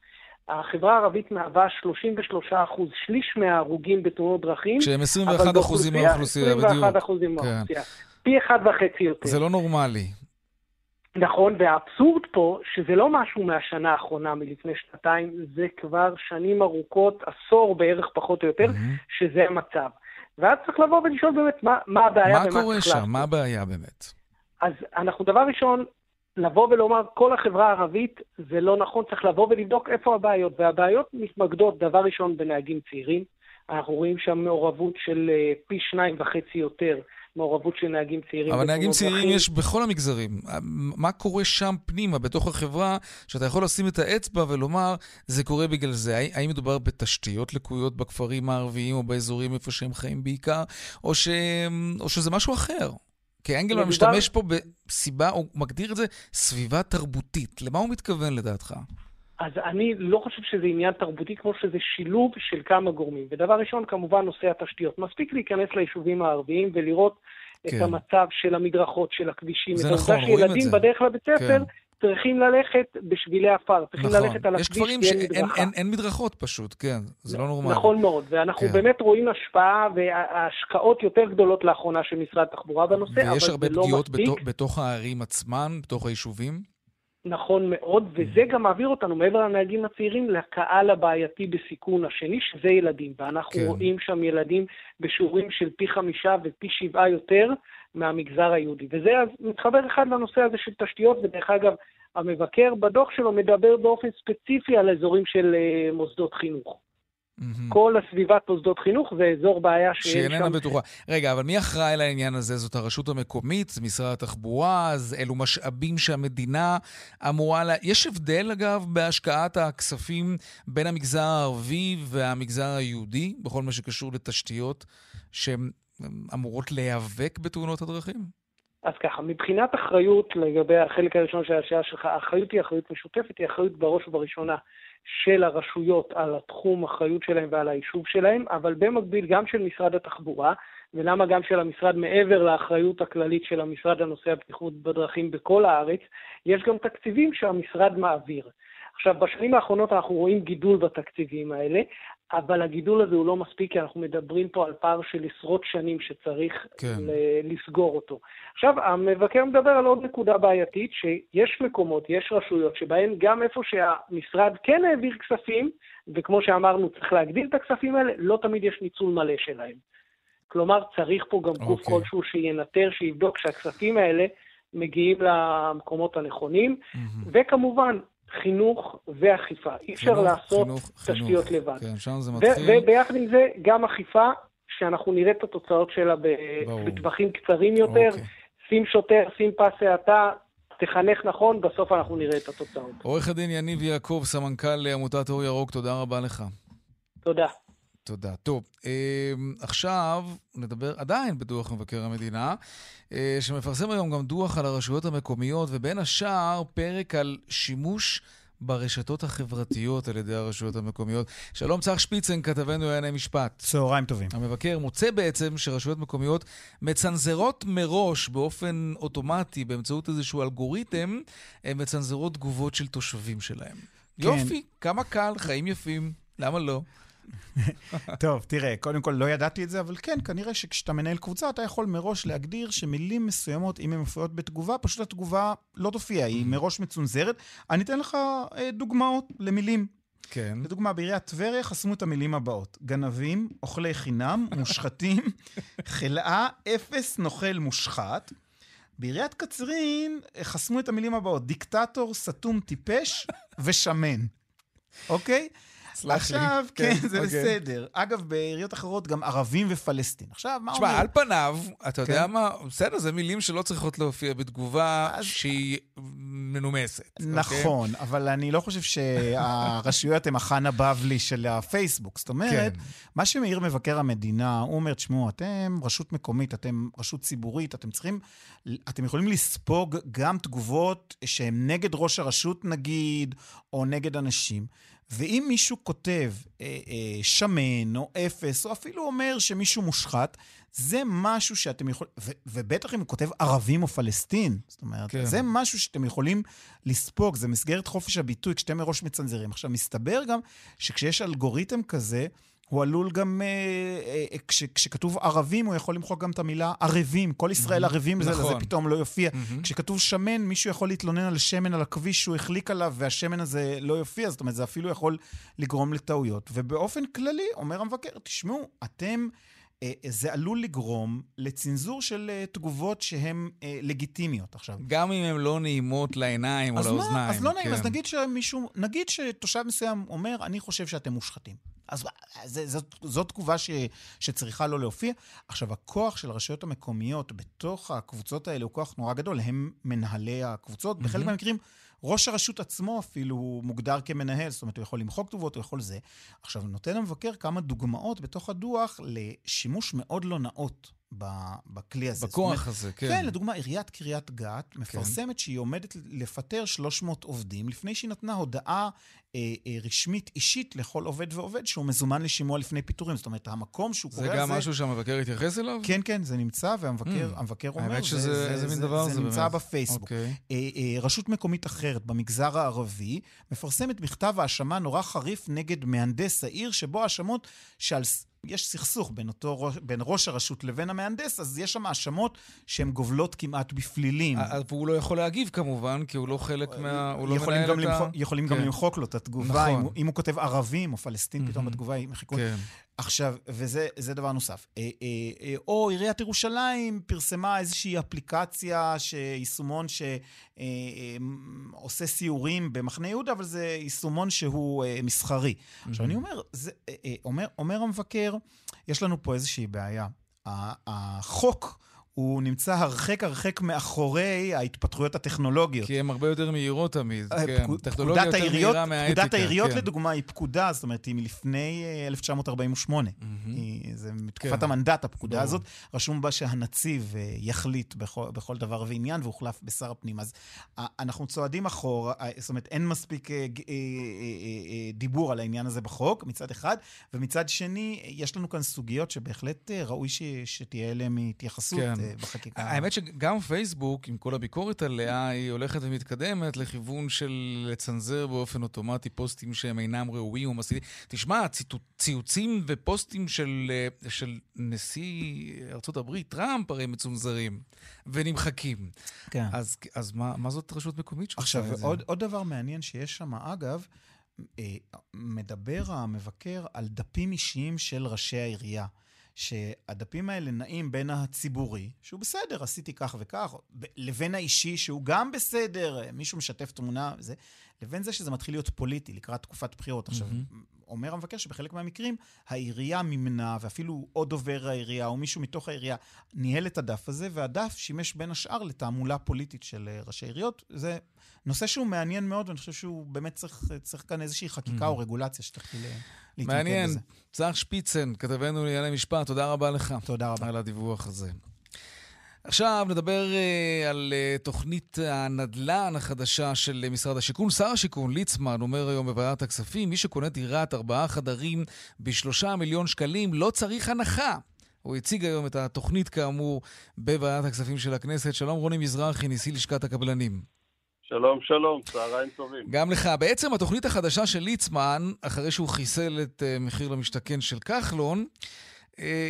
Speaker 7: החברה הערבית מהווה 33 אחוז, שליש מההרוגים בתאונות דרכים.
Speaker 2: כשהם 21 אחוזים מהאוכלוסייה, בדיוק.
Speaker 7: 21 אחוזים כן. מהאוכלוסייה. פי אחד וחצי יותר.
Speaker 2: זה לא נורמלי.
Speaker 7: נכון, והאבסורד פה, שזה לא משהו מהשנה האחרונה, מלפני שנתיים, זה כבר שנים ארוכות, עשור בערך פחות או יותר, mm-hmm. שזה המצב. ואז צריך לבוא ולשאול באמת מה, מה הבעיה
Speaker 2: ומה צריך לעשות. מה קורה שם? מה הבעיה באמת?
Speaker 7: אז אנחנו דבר ראשון לבוא ולומר כל החברה הערבית זה לא נכון, צריך לבוא ולבדוק איפה הבעיות. והבעיות מתמקדות דבר ראשון בנהגים צעירים. אנחנו רואים שם מעורבות של אה, פי שניים וחצי יותר מעורבות של נהגים צעירים.
Speaker 2: אבל נהגים צעירים דרכים. יש בכל המגזרים. מה קורה שם פנימה, בתוך החברה, שאתה יכול לשים את האצבע ולומר, זה קורה בגלל זה? האם מדובר בתשתיות לקויות בכפרים הערביים או באזורים איפה שהם חיים בעיקר, או, ש... או שזה משהו אחר? כי אנגלמן. משתמש פה בסיבה, הוא מגדיר את זה סביבה תרבותית. למה הוא מתכוון לדעתך?
Speaker 7: אז אני לא חושב שזה עניין תרבותי, כמו שזה שילוב של כמה גורמים. ודבר ראשון, כמובן, נושא התשתיות. מספיק להיכנס ליישובים הערביים ולראות כן. את המצב של המדרכות, של הכבישים.
Speaker 2: נכון, את.
Speaker 7: את העובדה שילדים בדרך לבית ספר כן. צריכים ללכת בשבילי עפר, צריכים נכון. ללכת על הכביש
Speaker 2: כי אין מדרכה. יש כפרים שאין מדרכות פשוט, כן, זה לא נורמלי.
Speaker 7: נכון מאוד, ואנחנו כן. באמת רואים השפעה והשקעות יותר גדולות לאחרונה של משרד התחבורה בנושא, אבל זה לא מספיק. ויש הרבה פגיעות
Speaker 2: בתוך הערים עצמן, בתוך היישובים?
Speaker 7: נכון מאוד, וזה גם מעביר אותנו מעבר לנהגים הצעירים לקהל הבעייתי בסיכון השני, שזה ילדים. ואנחנו כן. רואים שם ילדים בשיעורים של פי חמישה ופי שבעה יותר מהמגזר היהודי. וזה מתחבר אחד לנושא הזה של תשתיות, ודרך אגב, המבקר בדוח שלו מדבר באופן ספציפי על אזורים של uh, מוסדות חינוך. Mm-hmm. כל הסביבת מוסדות חינוך זה אזור בעיה
Speaker 2: שיש שם... שאיננה בטוחה. רגע, אבל מי אחראי לעניין הזה? זאת הרשות המקומית? משרד התחבורה? אז אלו משאבים שהמדינה אמורה... לה... יש הבדל, אגב, בהשקעת הכספים בין המגזר הערבי והמגזר היהודי, בכל מה שקשור לתשתיות שהן אמורות להיאבק בתאונות הדרכים?
Speaker 7: אז ככה, מבחינת אחריות לגבי החלק הראשון של השאלה שלך, האחריות היא אחריות משותפת, היא אחריות בראש ובראשונה של הרשויות על התחום אחריות שלהם ועל היישוב שלהם, אבל במקביל גם של משרד התחבורה, ולמה גם של המשרד מעבר לאחריות הכללית של המשרד לנושא הבטיחות בדרכים בכל הארץ, יש גם תקציבים שהמשרד מעביר. עכשיו, בשנים האחרונות אנחנו רואים גידול בתקציבים האלה, אבל הגידול הזה הוא לא מספיק, כי אנחנו מדברים פה על פער של עשרות שנים שצריך כן. לסגור אותו. עכשיו, המבקר מדבר על עוד נקודה בעייתית, שיש מקומות, יש רשויות, שבהן גם איפה שהמשרד כן העביר כספים, וכמו שאמרנו, צריך להגדיל את הכספים האלה, לא תמיד יש ניצול מלא שלהם. כלומר, צריך פה גם גוף okay. אוקיי. כלשהו שינטר, שיבדוק שהכספים האלה מגיעים למקומות הנכונים, mm-hmm. וכמובן, חינוך ואכיפה. אי אפשר לעשות חינוך, תשתיות חינוך. לבד.
Speaker 2: כן, שם זה מתחיל.
Speaker 7: וביחד עם זה, גם אכיפה, שאנחנו נראה את התוצאות שלה בטווחים קצרים יותר. אוקיי. שים שוטר, שים פס האטה, תחנך נכון, בסוף אנחנו נראה את התוצאות.
Speaker 2: עורך הדין יניב יעקב, סמנכ"ל עמותת אור ירוק, תודה רבה לך.
Speaker 7: תודה.
Speaker 2: תודה. טוב, אה, עכשיו נדבר עדיין בדוח מבקר המדינה, אה, שמפרסם היום גם דוח על הרשויות המקומיות, ובין השאר פרק על שימוש ברשתות החברתיות על ידי הרשויות המקומיות. שלום צח שפיצן, כתבנו לענייני משפט.
Speaker 8: צהריים טובים.
Speaker 2: המבקר מוצא בעצם שרשויות מקומיות מצנזרות מראש באופן אוטומטי, באמצעות איזשהו אלגוריתם, הן מצנזרות תגובות של תושבים שלהם. כן. יופי, כמה קל, חיים יפים, למה לא?
Speaker 8: טוב, תראה, קודם כל לא ידעתי את זה, אבל כן, כנראה שכשאתה מנהל קבוצה, אתה יכול מראש להגדיר שמילים מסוימות, אם הן מופיעות בתגובה, פשוט התגובה לא תופיע, היא מראש מצונזרת. אני אתן לך אה, דוגמאות למילים.
Speaker 2: כן.
Speaker 8: לדוגמה, בעיריית טבריה חסמו את המילים הבאות: גנבים, אוכלי חינם, מושחתים, חלאה, אפס, נוכל, מושחת. בעיריית קצרין אה, חסמו את המילים הבאות: דיקטטור, סתום, טיפש ושמן. אוקיי?
Speaker 2: סלח לי.
Speaker 8: עכשיו, כן,
Speaker 2: כן,
Speaker 8: זה
Speaker 2: אוקיי.
Speaker 8: בסדר. אגב, בעיריות אחרות גם ערבים ופלסטין. עכשיו, מה
Speaker 2: תשמע,
Speaker 8: אומר?
Speaker 2: על פניו, אתה יודע
Speaker 8: כן.
Speaker 2: מה, בסדר, זה מילים שלא צריכות להופיע בתגובה שהיא מנומסת. אוקיי?
Speaker 8: נכון, אבל אני לא חושב שהרשויות הן החאן הבבלי של הפייסבוק. זאת אומרת,
Speaker 2: כן.
Speaker 8: מה שמעיר מבקר המדינה, הוא אומר, תשמעו, אתם רשות מקומית, אתם רשות ציבורית, אתם צריכים, אתם יכולים לספוג גם תגובות שהן נגד ראש הרשות, נגיד, או נגד אנשים. ואם מישהו כותב אה, אה, שמן או אפס, או אפילו אומר שמישהו מושחת, זה משהו שאתם יכולים, ובטח אם הוא כותב ערבים או פלסטין, זאת אומרת.
Speaker 2: כן.
Speaker 8: זה משהו שאתם יכולים לספוג, זה מסגרת חופש הביטוי כשאתם מראש מצנזרים. עכשיו, מסתבר גם שכשיש אלגוריתם כזה, הוא עלול גם, אה, אה, כש, כשכתוב ערבים, הוא יכול למחוק גם את המילה ערבים. כל ישראל ערבים, זה,
Speaker 2: נכון.
Speaker 8: זה פתאום לא יופיע. כשכתוב שמן, מישהו יכול להתלונן על שמן על הכביש שהוא החליק עליו, והשמן הזה לא יופיע, זאת אומרת, זה אפילו יכול לגרום לטעויות. ובאופן כללי, אומר המבקר, תשמעו, אתם... אה, זה עלול לגרום לצנזור של אה, תגובות שהן אה, לגיטימיות. עכשיו,
Speaker 2: גם אם הן לא נעימות לעיניים או לאוזניים.
Speaker 8: מה? אז לא נעים,
Speaker 2: כן.
Speaker 8: אז נגיד שמישהו, נגיד שתושב מסוים אומר, אני חושב שאתם מושחתים. אז זה, זאת, זאת תגובה ש, שצריכה לא להופיע. עכשיו, הכוח של הרשויות המקומיות בתוך הקבוצות האלה הוא כוח נורא גדול, הם מנהלי הקבוצות. בחלק מהמקרים, ראש הרשות עצמו אפילו הוא מוגדר כמנהל, זאת אומרת, הוא יכול למחוק כתובות, הוא יכול זה. עכשיו, נותן המבקר כמה דוגמאות בתוך הדוח לשימוש מאוד לא נאות. בכלי הזה.
Speaker 2: בכוח
Speaker 8: אומרת,
Speaker 2: הזה, כן.
Speaker 8: כן, לדוגמה, עיריית קריית גת מפרסמת שהיא עומדת לפטר 300 עובדים, לפני שהיא נתנה הודעה אה, אה, רשמית אישית לכל עובד ועובד שהוא מזומן לשימוע לפני פיטורים. זאת אומרת, המקום שהוא
Speaker 2: זה
Speaker 8: קורא
Speaker 2: גם
Speaker 8: לזה...
Speaker 2: משהו שהמבקר התייחס אליו?
Speaker 8: כן, כן, זה נמצא, והמבקר
Speaker 2: Mm.
Speaker 8: אומר...
Speaker 2: האמת שזה- איזה מין דבר זה
Speaker 8: זה נמצא
Speaker 2: באמת.
Speaker 8: בפייסבוק.
Speaker 2: אוקיי.
Speaker 8: אה, אה, רשות מקומית אחרת במגזר הערבי מפרסמת מכתב האשמה נורא חריף נגד מהנדס העיר, שבו האשמות שעל... יש סכסוך בין, אותו, בין ראש הרשות לבין המהנדס, אז יש שם האשמות שהן גובלות כמעט בפלילים.
Speaker 2: והוא לא יכול להגיב כמובן, כי הוא לא חלק מה... הוא לא מנהל
Speaker 8: גם
Speaker 2: את ה...
Speaker 8: למחוק, יכולים גם
Speaker 2: כן.
Speaker 8: למחוק לו את התגובה,
Speaker 2: נכון.
Speaker 8: אם, הוא, אם הוא כותב ערבים או פלסטין, פתאום בתגובה ימחקו.
Speaker 2: כן.
Speaker 8: עכשיו, וזה זה דבר נוסף. אה, אה, אה, או עיריית ירושלים פרסמה איזושהי אפליקציה, יישומון שעושה סיורים במחנה יהודה, אבל זה יישומון שהוא מסחרי. עכשיו, אני אומר, זה, אומר, אומר המבקר, יש לנו פה איזושהי בעיה. החוק... הוא נמצא הרחק הרחק מאחורי ההתפתחויות הטכנולוגיות.
Speaker 2: כי הן הרבה יותר מהירות תמיד.
Speaker 8: אה,
Speaker 2: כן.
Speaker 8: פקוד-
Speaker 2: טכנולוגיה יותר
Speaker 8: העיריות,
Speaker 2: מהירה מהאתיקה.
Speaker 8: פקודת העיריות,
Speaker 2: כן.
Speaker 8: לדוגמה, היא פקודה, זאת אומרת, היא מלפני אה, 1948. היא- זה מתקופת
Speaker 2: כן.
Speaker 8: המנדט, הפקודה
Speaker 2: ברור.
Speaker 8: הזאת. רשום בה שהנציב אה, יחליט בכל, בכל דבר ועניין, והוחלף בשר הפנים. אז אה, אנחנו צועדים אחורה, אה, זאת אומרת, אין מספיק דיבור על העניין הזה בחוק, מצד אחד, ומצד שני, יש לנו כאן סוגיות שבהחלט ראוי ש- שתהיה אליהן התייחסות
Speaker 2: כן.
Speaker 8: בחקיקה.
Speaker 2: האמת שגם פייסבוק, עם כל הביקורת עליה, היא הולכת ומתקדמת לכיוון של לצנזר באופן אוטומטי פוסטים שהם אינם ראויים או מסעידים. תשמע, ציוצים ופוסטים של, של נשיא הברית, טראמפ, הרי מצונזרים ונמחקים.
Speaker 8: כן.
Speaker 2: אז, אז מה, מה זאת רשות מקומית שעושה
Speaker 8: עכשיו,
Speaker 2: את זה?
Speaker 8: עוד, עוד דבר מעניין שיש שם, אגב, אה, מדבר המבקר על דפים אישיים של ראשי העירייה. שהדפים האלה נעים בין הציבורי, שהוא בסדר, עשיתי כך וכך, לבין האישי, שהוא גם בסדר, מישהו משתף תמונה וזה, לבין זה שזה מתחיל להיות פוליטי לקראת תקופת בחירות. עכשיו, אומר המבקר שבחלק מהמקרים העירייה מימנה, ואפילו עוד דובר העירייה או מישהו מתוך העירייה ניהל את הדף הזה, והדף שימש בין השאר לתעמולה פוליטית של אה, ראשי עיריות. זה נושא שהוא מעניין מאוד, ואני חושב שהוא באמת צריך, צריך כאן איזושהי חקיקה או רגולציה שתתחיל אה, להתמקד
Speaker 2: מעניין.
Speaker 8: בזה.
Speaker 2: צח שפיצן, כתבנו לענייני משפט, תודה רבה לך.
Speaker 8: תודה רבה.
Speaker 2: על הדיווח הזה. עכשיו נדבר uh, על uh, תוכנית הנדל"ן החדשה של משרד השיכון. שר השיכון ליצמן אומר היום בוועדת הכספים, מי שקונה דירת ארבעה חדרים בשלושה מיליון שקלים לא צריך הנחה. הוא הציג היום את התוכנית כאמור בוועדת הכספים של הכנסת. שלום רוני מזרחי, נשיא לשכת הקבלנים.
Speaker 9: שלום, שלום, צהריים טובים.
Speaker 2: גם לך. בעצם התוכנית החדשה של ליצמן, אחרי שהוא חיסל את uh, מחיר למשתכן של כחלון,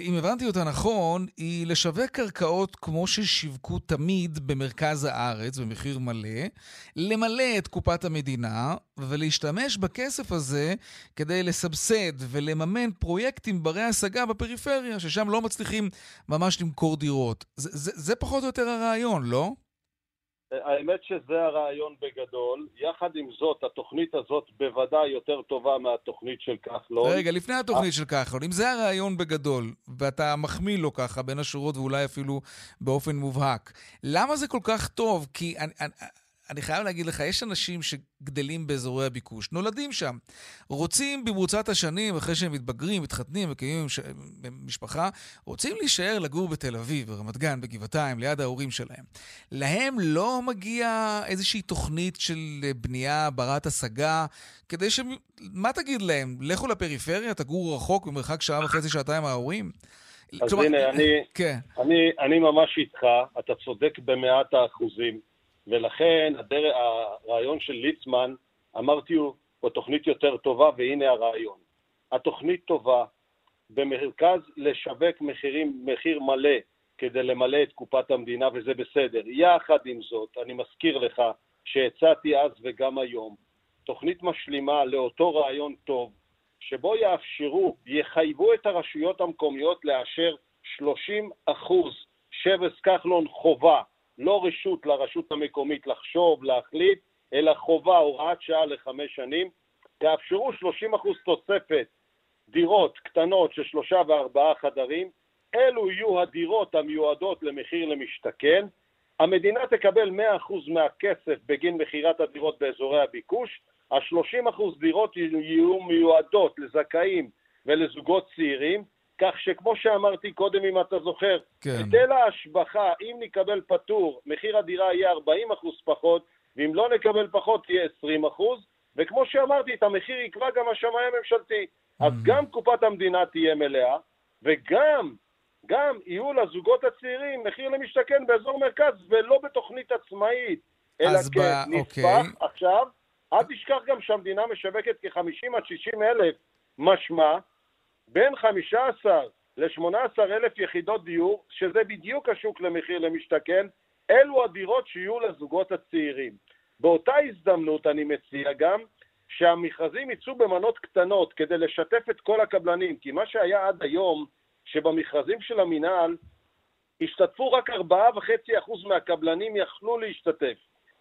Speaker 2: אם הבנתי אותה נכון, היא לשווק קרקעות כמו ששיווקו תמיד במרכז הארץ, במחיר מלא, למלא את קופת המדינה ולהשתמש בכסף הזה כדי לסבסד ולממן פרויקטים ברי השגה בפריפריה, ששם לא מצליחים ממש למכור דירות. זה, זה, זה פחות או יותר הרעיון, לא?
Speaker 9: האמת שזה הרעיון בגדול. יחד עם זאת, התוכנית הזאת בוודאי יותר טובה מהתוכנית של כחלון.
Speaker 2: רגע, לפני התוכנית של כחלון, אם זה הרעיון בגדול, ואתה מחמיא לו ככה בין השורות ואולי אפילו באופן מובהק, למה זה כל כך טוב? כי אני, אני חייב להגיד לך, יש אנשים שגדלים באזורי הביקוש, נולדים שם, רוצים במרוצת השנים, אחרי שהם מתבגרים, מתחתנים, מקימים ש... משפחה, רוצים להישאר לגור בתל אביב, ברמת גן, בגבעתיים, ליד ההורים שלהם. להם לא מגיע איזושהי תוכנית של בנייה ברת השגה, כדי ש... מה תגיד להם? לכו לפריפריה, תגורו רחוק, במרחק שעה וחצי, שעתיים מההורים?
Speaker 9: אז כלומר, הנה, אני,
Speaker 2: כן.
Speaker 9: אני, אני ממש איתך, אתה צודק במאת האחוזים. ולכן הדר... הרעיון של ליצמן, אמרתי, הוא תוכנית יותר טובה, והנה הרעיון. התוכנית טובה, במרכז לשווק מחירים, מחיר מלא כדי למלא את קופת המדינה, וזה בסדר. יחד עם זאת, אני מזכיר לך שהצעתי אז וגם היום, תוכנית משלימה לאותו רעיון טוב, שבו יאפשרו, יחייבו את הרשויות המקומיות לאשר 30 אחוז שבס כחלון חובה לא רשות לרשות המקומית לחשוב, להחליט, אלא חובה, הוראת שעה לחמש שנים, תאפשרו 30% תוספת דירות קטנות של שלושה וארבעה חדרים, אלו יהיו הדירות המיועדות למחיר למשתכן, המדינה תקבל 100% מהכסף בגין מכירת הדירות באזורי הביקוש, ה-30% דירות יהיו מיועדות לזכאים ולזוגות צעירים, כך שכמו שאמרתי קודם, אם אתה זוכר,
Speaker 2: כן.
Speaker 9: היטל ההשבחה, אם נקבל פטור, מחיר הדירה יהיה 40 אחוז פחות, ואם לא נקבל פחות, יהיה 20 אחוז, וכמו שאמרתי, את המחיר יקבע גם השמאי הממשלתי. אז
Speaker 2: Mm.
Speaker 9: גם קופת המדינה תהיה מלאה, וגם, גם יהיו לזוגות הצעירים מחיר למשתכן באזור מרכז, ולא בתוכנית עצמאית, אלא
Speaker 2: אז
Speaker 9: כנספח.
Speaker 2: אוקיי.
Speaker 9: עכשיו, אל תשכח גם שהמדינה משווקת כ-50 עד 60 אלף, משמע, בין 15 ל-18 אלף יחידות דיור, שזה בדיוק השוק למחיר למשתכן, אלו הדירות שיהיו לזוגות הצעירים. באותה הזדמנות אני מציע גם שהמכרזים יצאו במנות קטנות כדי לשתף את כל הקבלנים, כי מה שהיה עד היום, שבמכרזים של המינהל השתתפו רק 4.5% מהקבלנים יכלו להשתתף,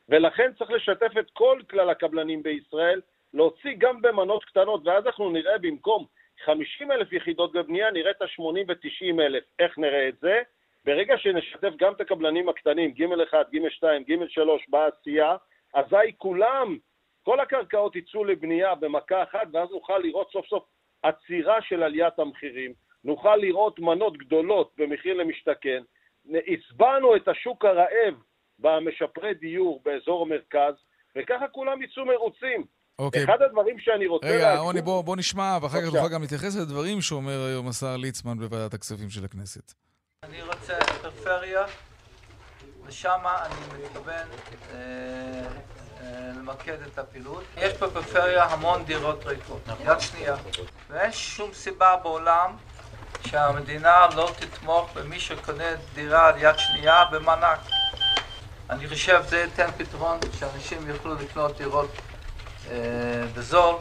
Speaker 9: ולכן צריך לשתף את כל כלל הקבלנים בישראל, להוציא גם במנות קטנות, ואז אנחנו נראה במקום 50 אלף יחידות בבנייה, נראה את ה-80 ו-90 אלף. איך נראה את זה? ברגע שנשתף גם את הקבלנים הקטנים, ג' 1, ג' 2, ג' 3 בעשייה, אזי כולם, כל הקרקעות יצאו לבנייה במכה אחת, ואז נוכל לראות סוף סוף עצירה של עליית המחירים, נוכל לראות מנות גדולות במחיר למשתכן, הסברנו את השוק הרעב במשפרי דיור באזור המרכז, וככה כולם יצאו מרוצים.
Speaker 2: אוקיי.
Speaker 9: אחד הדברים שאני רוצה
Speaker 2: רגע,
Speaker 9: להגיד...
Speaker 2: רוני, בוא, בוא נשמע, ואחר כך. תוכל גם להתייחס לדברים שאומר היום השר ליצמן בוועדת הכספים של הכנסת.
Speaker 3: אני רוצה פריפריה, ושם אני מתכוון אה, אה, למקד את הפעילות. יש בפריפריה המון דירות ריקות, יד שנייה. ואין שום סיבה בעולם שהמדינה לא תתמוך במי שקונה דירה יד שנייה במענק. אני חושב שזה ייתן פתרון שאנשים יוכלו לקנות דירות בזול,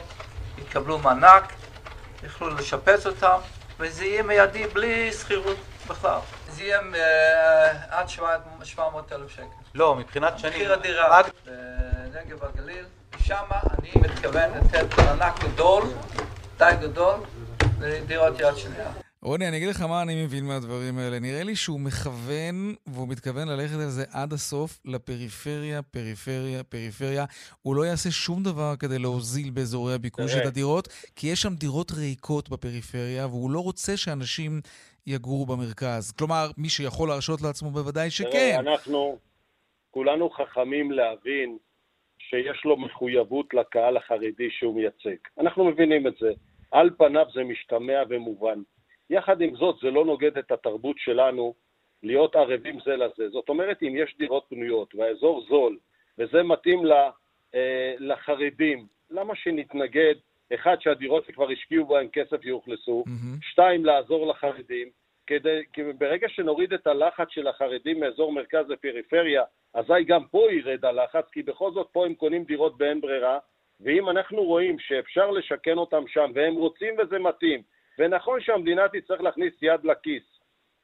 Speaker 3: יקבלו מענק, יוכלו לשפץ אותם, וזה יהיה מיידי בלי שכירות בכלל. זה יהיה אה, עד 700 אלף שקל.
Speaker 10: לא, מבחינת שנים.
Speaker 3: מחיר הדירה בנגב והגליל, שם אני מתכוון לתת מענק גדול די גדול לדירות יד שנייה.
Speaker 2: רוני, אני אגיד לך מה אני מבין מהדברים האלה. נראה לי שהוא מכוון, והוא מתכוון ללכת על זה עד הסוף, לפריפריה, פריפריה, פריפריה. הוא לא יעשה שום דבר כדי להוזיל באזורי הביקוש את הדירות, כי יש שם דירות ריקות בפריפריה, והוא לא רוצה שאנשים יגורו במרכז. כלומר, מי שיכול להרשות לעצמו בוודאי שכן.
Speaker 9: תראה, אנחנו כולנו חכמים להבין שיש לו מחויבות לקהל החרדי שהוא מייצג. אנחנו מבינים את זה. על פניו זה משתמע ומובן. יחד עם זאת, זה לא נוגד את התרבות שלנו להיות ערבים זה לזה. זאת אומרת, אם יש דירות פנויות והאזור זול, וזה מתאים אה, לחרדים, למה שנתנגד? אחד, שהדירות שכבר השקיעו בהן כסף יאוכלסו, mm-hmm. שתיים, לעזור לחרדים, כדי, כי ברגע שנוריד את הלחץ של החרדים מאזור מרכז לפריפריה, אזי גם פה ירד הלחץ, כי בכל זאת פה הם קונים דירות באין ברירה, ואם אנחנו רואים שאפשר לשכן אותם שם, והם רוצים וזה מתאים, ונכון שהמדינה תצטרך להכניס יד לכיס.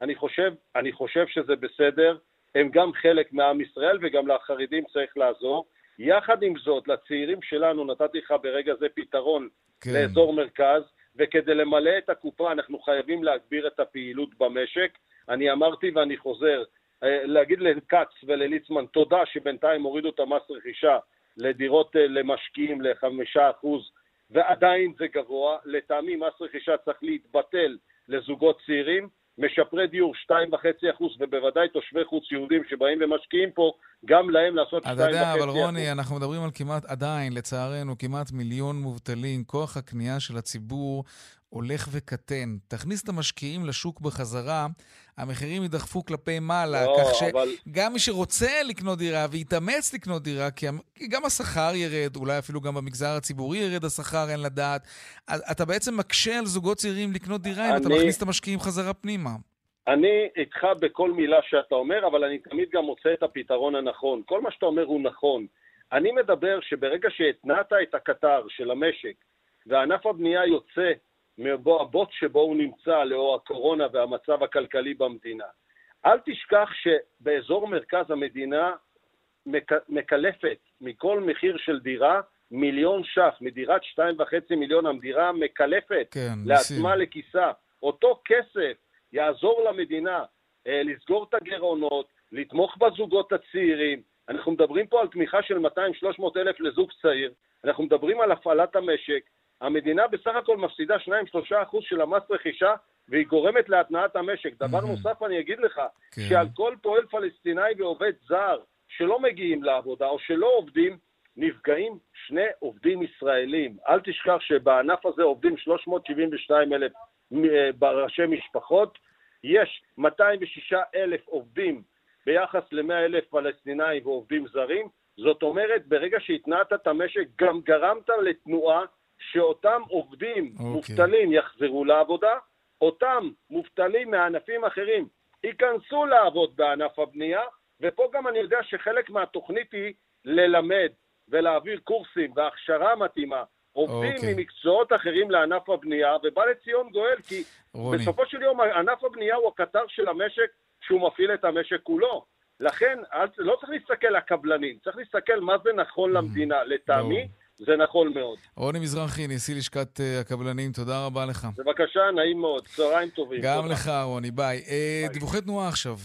Speaker 9: אני חושב, אני חושב שזה בסדר, הם גם חלק מעם ישראל וגם לחרדים צריך לעזור. יחד עם זאת, לצעירים שלנו נתתי לך ברגע זה פתרון כן. לאזור מרכז, וכדי למלא את הקופה אנחנו חייבים להגביר את הפעילות במשק. אני אמרתי ואני חוזר, אה, להגיד לכץ ולליצמן תודה שבינתיים הורידו את המס רכישה לדירות אה, למשקיעים לחמישה אחוז ועדיין זה גבוה. לטעמי מס רכישה צריך להתבטל לזוגות צעירים. משפרי דיור 2.5% ובוודאי תושבי חוץ יהודים שבאים ומשקיעים פה, גם להם לעשות 2.5%. אתה יודע,
Speaker 2: אבל רוני, אנחנו מדברים על כמעט, עדיין, לצערנו, כמעט מיליון מובטלים. כוח הקנייה של הציבור הולך וקטן. תכניס את המשקיעים לשוק בחזרה, המחירים יידחפו כלפי מעלה, לא, כך שגם אבל... מי שרוצה לקנות דירה ויתאמץ לקנות דירה, כי גם השכר ירד, אולי אפילו גם במגזר הציבורי ירד השכר, אין לדעת. אתה בעצם מקשה על זוגות צעירים לקנות דירה אני... אם אתה מכניס את המשקיעים חזרה פנימה.
Speaker 9: אני איתך בכל מילה שאתה אומר, אבל אני תמיד גם מוצא את הפתרון הנכון. כל מה שאתה אומר הוא נכון. אני מדבר שברגע שהתנעת את הקטר של המשק וענף הבנייה יוצא מהבוט שבו הוא נמצא לאור הקורונה והמצב הכלכלי במדינה. אל תשכח שבאזור מרכז המדינה מקלפת מכל מחיר של דירה מיליון ש"ח, מדירת שתיים וחצי מיליון, המדירה מקלפת כן, לעצמה. לכיסה. אותו כסף יעזור למדינה אה, לסגור את הגירעונות, לתמוך בזוגות הצעירים. אנחנו מדברים פה על תמיכה של 200-300 אלף לזוג צעיר, אנחנו מדברים על הפעלת המשק, המדינה בסך הכל מפסידה 2-3% של המס רכישה והיא גורמת להתנעת המשק. דבר mm-hmm. נוסף אני אגיד לך, כן. שעל כל פועל פלסטיני ועובד זר שלא מגיעים לעבודה או שלא עובדים, נפגעים שני עובדים ישראלים. אל תשכח שבענף הזה עובדים 372 אלף אה, ראשי משפחות, יש 206 אלף עובדים ביחס ל-100 אלף פלסטינאים ועובדים זרים, זאת אומרת, ברגע שהתנעת את המשק, גם גרמת לתנועה שאותם עובדים okay. אוקיי. מובטלים יחזרו לעבודה, אותם מובטלים מענפים אחרים ייכנסו לעבוד בענף הבנייה, ופה גם אני יודע שחלק מהתוכנית היא ללמד ולהעביר קורסים והכשרה מתאימה עובדים okay. אוקיי. ממקצועות אחרים לענף הבנייה, ובא לציון גואל, כי רוני. בסופו של יום ענף הבנייה הוא הקטר של המשק שהוא מפעיל את המשק כולו. לכן לא צריך להסתכל על הקבלנים, צריך להסתכל מה זה נכון mm. למדינה. לטעמי, no. זה נכון מאוד.
Speaker 2: רוני מזרחי, נשיא לשכת uh, הקבלנים, תודה רבה לך.
Speaker 9: בבקשה, נעים מאוד. צהריים טובים.
Speaker 2: גם תודה. לך, רוני, ביי. Uh, ביי. דיווחי תנועה עכשיו.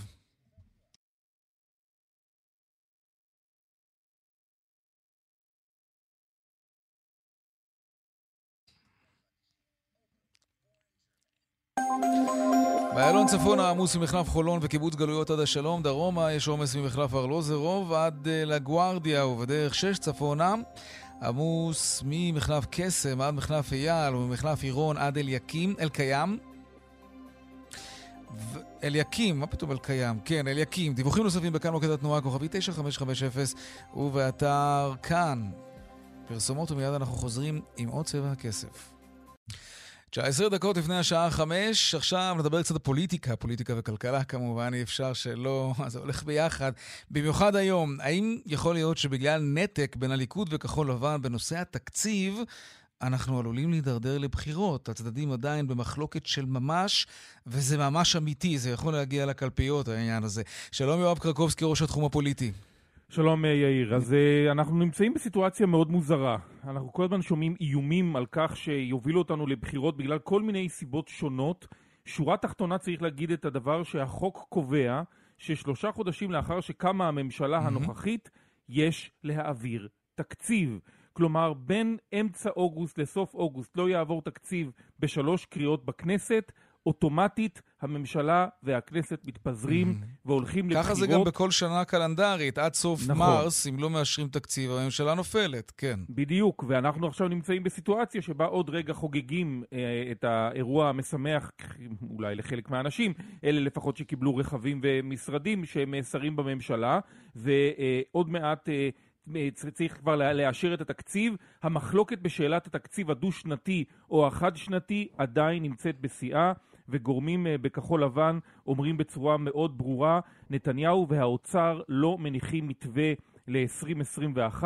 Speaker 2: באיילון צפון העמוס ממחלף חולון וקיבוץ גלויות עד השלום, דרומה יש עומס ממחלף ארלוזרוב עד uh, לגוארדיה ובדרך 6 צפונה. עמוס ממחלף קסם עד מחלף אייל וממחלף עירון עד אליקים, אל-קיים. ו... אליקים, מה פתאום אל-קיים? כן, אליקים. דיווחים נוספים בכאן מוקד התנועה, כוכבי 9550 ובאתר כאן. פרסומות ומיד אנחנו חוזרים עם עוד צבע הכסף. 19 דקות לפני השעה 5, עכשיו נדבר קצת על פוליטיקה, פוליטיקה וכלכלה כמובן, אי אפשר שלא, זה הולך ביחד. במיוחד היום, האם יכול להיות שבגלל נתק בין הליכוד וכחול לבן בנושא התקציב, אנחנו עלולים להידרדר לבחירות. הצדדים עדיין במחלוקת של ממש, וזה ממש אמיתי, זה יכול להגיע לקלפיות, העניין הזה. שלום יואב קרקובסקי, ראש התחום הפוליטי.
Speaker 10: שלום אה, יאיר, אז אה, אנחנו נמצאים בסיטואציה מאוד מוזרה. אנחנו כל הזמן שומעים איומים על כך שיובילו אותנו לבחירות בגלל כל מיני סיבות שונות. שורה תחתונה צריך להגיד את הדבר שהחוק קובע ששלושה חודשים לאחר שקמה הממשלה הנוכחית יש להעביר תקציב. כלומר, בין אמצע אוגוסט לסוף אוגוסט לא יעבור תקציב בשלוש קריאות בכנסת, אוטומטית הממשלה והכנסת מתפזרים והולכים לבחירות.
Speaker 2: ככה זה גם בכל שנה קלנדרית, עד סוף
Speaker 10: נכון.
Speaker 2: מרס, אם לא מאשרים תקציב, הממשלה נופלת, כן.
Speaker 10: בדיוק, ואנחנו עכשיו נמצאים בסיטואציה שבה עוד רגע חוגגים אה, את האירוע המשמח, אולי לחלק מהאנשים, אלה לפחות שקיבלו רכבים ומשרדים שהם אה, שרים בממשלה, ועוד מעט... אה, צריך כבר לאשר את התקציב. המחלוקת בשאלת התקציב הדו-שנתי או החד-שנתי עדיין נמצאת בשיאה. וגורמים אה, בכחול לבן אומרים בצורה מאוד ברורה, נתניהו והאוצר לא מניחים מתווה ל-2021,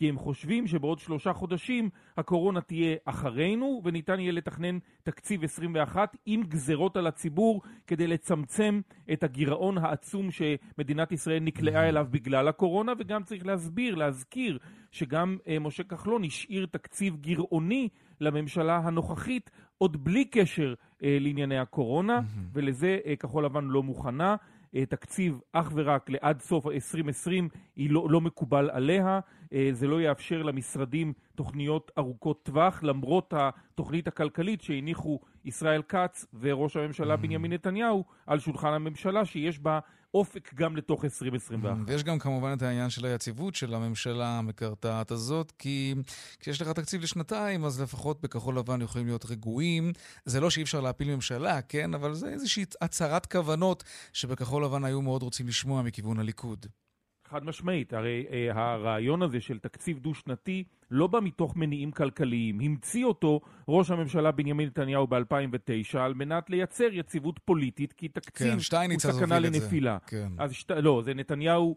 Speaker 10: כי הם חושבים שבעוד שלושה חודשים הקורונה תהיה אחרינו וניתן יהיה לתכנן תקציב 21 עם גזרות על הציבור כדי לצמצם את הגירעון העצום שמדינת ישראל נקלעה אליו בגלל הקורונה. וגם צריך להסביר, להזכיר שגם אה, משה כחלון השאיר תקציב גירעוני לממשלה הנוכחית עוד בלי קשר אה, לענייני הקורונה, mm-hmm. ולזה אה, כחול לבן לא מוכנה. אה, תקציב אך ורק לעד סוף 2020 היא לא, לא מקובל עליה, אה, זה לא יאפשר למשרדים תוכניות ארוכות טווח, למרות התוכנית הכלכלית שהניחו ישראל כץ וראש הממשלה mm-hmm. בנימין נתניהו על שולחן הממשלה, שיש בה אופק גם לתוך 2021.
Speaker 2: ויש גם כמובן את העניין של היציבות של הממשלה המקרטעת הזאת, כי כשיש לך תקציב לשנתיים, אז לפחות בכחול לבן יכולים להיות רגועים. זה לא שאי אפשר להפיל ממשלה, כן? אבל זה איזושהי הצהרת כוונות שבכחול לבן היו מאוד רוצים לשמוע מכיוון הליכוד.
Speaker 10: חד משמעית, הרי אה, הרעיון הזה של תקציב דו-שנתי לא בא מתוך מניעים כלכליים. המציא אותו ראש הממשלה בנימין נתניהו ב-2009 על מנת לייצר יציבות פוליטית, כי תקציב כן, הוא סכנה לנפילה.
Speaker 2: כן.
Speaker 10: אז שת... לא, זה נתניהו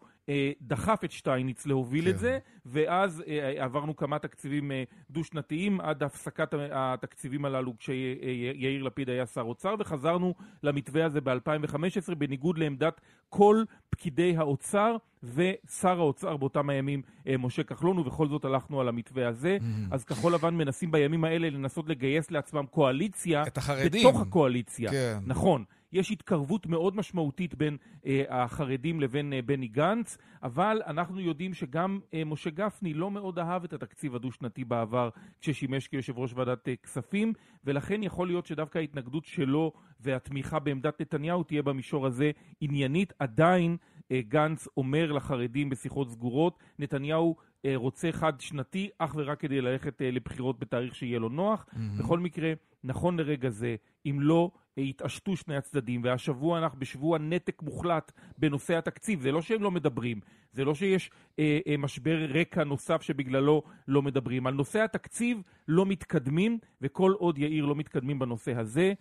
Speaker 10: דחף את שטייניץ להוביל כן. את זה, ואז אה, עברנו כמה תקציבים אה, דו-שנתיים עד הפסקת התקציבים הללו כשיאיר לפיד היה שר אוצר, וחזרנו למתווה הזה ב-2015 בניגוד לעמדת כל פקידי האוצר ושר האוצר באותם הימים, אה, משה כחלון, ובכל זאת הלכנו על המתווה הזה. Mm-hmm. אז כחול לבן מנסים בימים האלה לנסות לגייס לעצמם קואליציה.
Speaker 2: את החרדים.
Speaker 10: בתוך הקואליציה.
Speaker 2: כן.
Speaker 10: נכון. יש התקרבות מאוד משמעותית בין אה, החרדים לבין אה, בני גנץ, אבל אנחנו יודעים שגם אה, משה גפני לא מאוד אהב את התקציב הדו-שנתי בעבר כששימש כיושב ראש ועדת אה, כספים, ולכן יכול להיות שדווקא ההתנגדות שלו והתמיכה בעמדת נתניהו תהיה במישור הזה עניינית. עדיין אה, גנץ אומר לחרדים בשיחות סגורות, נתניהו אה, רוצה חד שנתי אך ורק כדי ללכת אה, לבחירות בתאריך שיהיה לו נוח. Mm-hmm. בכל מקרה, נכון לרגע זה, אם לא יתעשתו שני הצדדים, והשבוע אנחנו בשבוע נתק מוחלט בנושא התקציב, זה לא שהם לא מדברים, זה לא שיש אה, אה, משבר רקע נוסף שבגללו לא מדברים. על נושא התקציב לא מתקדמים, וכל עוד יאיר לא מתקדמים בנושא הזה,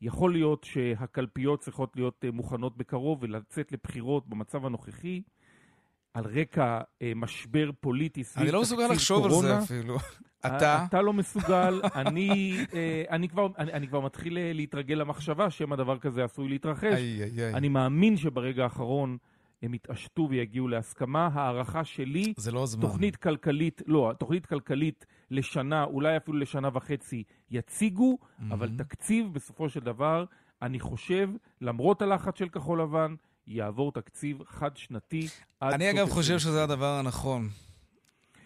Speaker 10: יכול להיות שהקלפיות צריכות להיות אה, מוכנות בקרוב ולצאת לבחירות במצב הנוכחי. על רקע אה, משבר פוליטי סביב
Speaker 2: אני לא מסוגל לחשוב על זה אפילו. אתה?
Speaker 10: אתה לא מסוגל, אני, אה, אני, כבר, אני, אני כבר מתחיל אה, להתרגל למחשבה שמא דבר כזה עשוי להתרחש.
Speaker 2: איי, איי, איי.
Speaker 10: אני מאמין שברגע האחרון הם יתעשתו ויגיעו להסכמה. הערכה שלי,
Speaker 2: זה לא הזמן.
Speaker 10: תוכנית כלכלית, לא, תוכנית כלכלית לשנה, אולי אפילו לשנה וחצי, יציגו, mm-hmm. אבל תקציב בסופו של דבר, אני חושב, למרות הלחץ של כחול לבן, יעבור תקציב חד-שנתי עד
Speaker 2: אני אגב חושב שזה הדבר הנכון.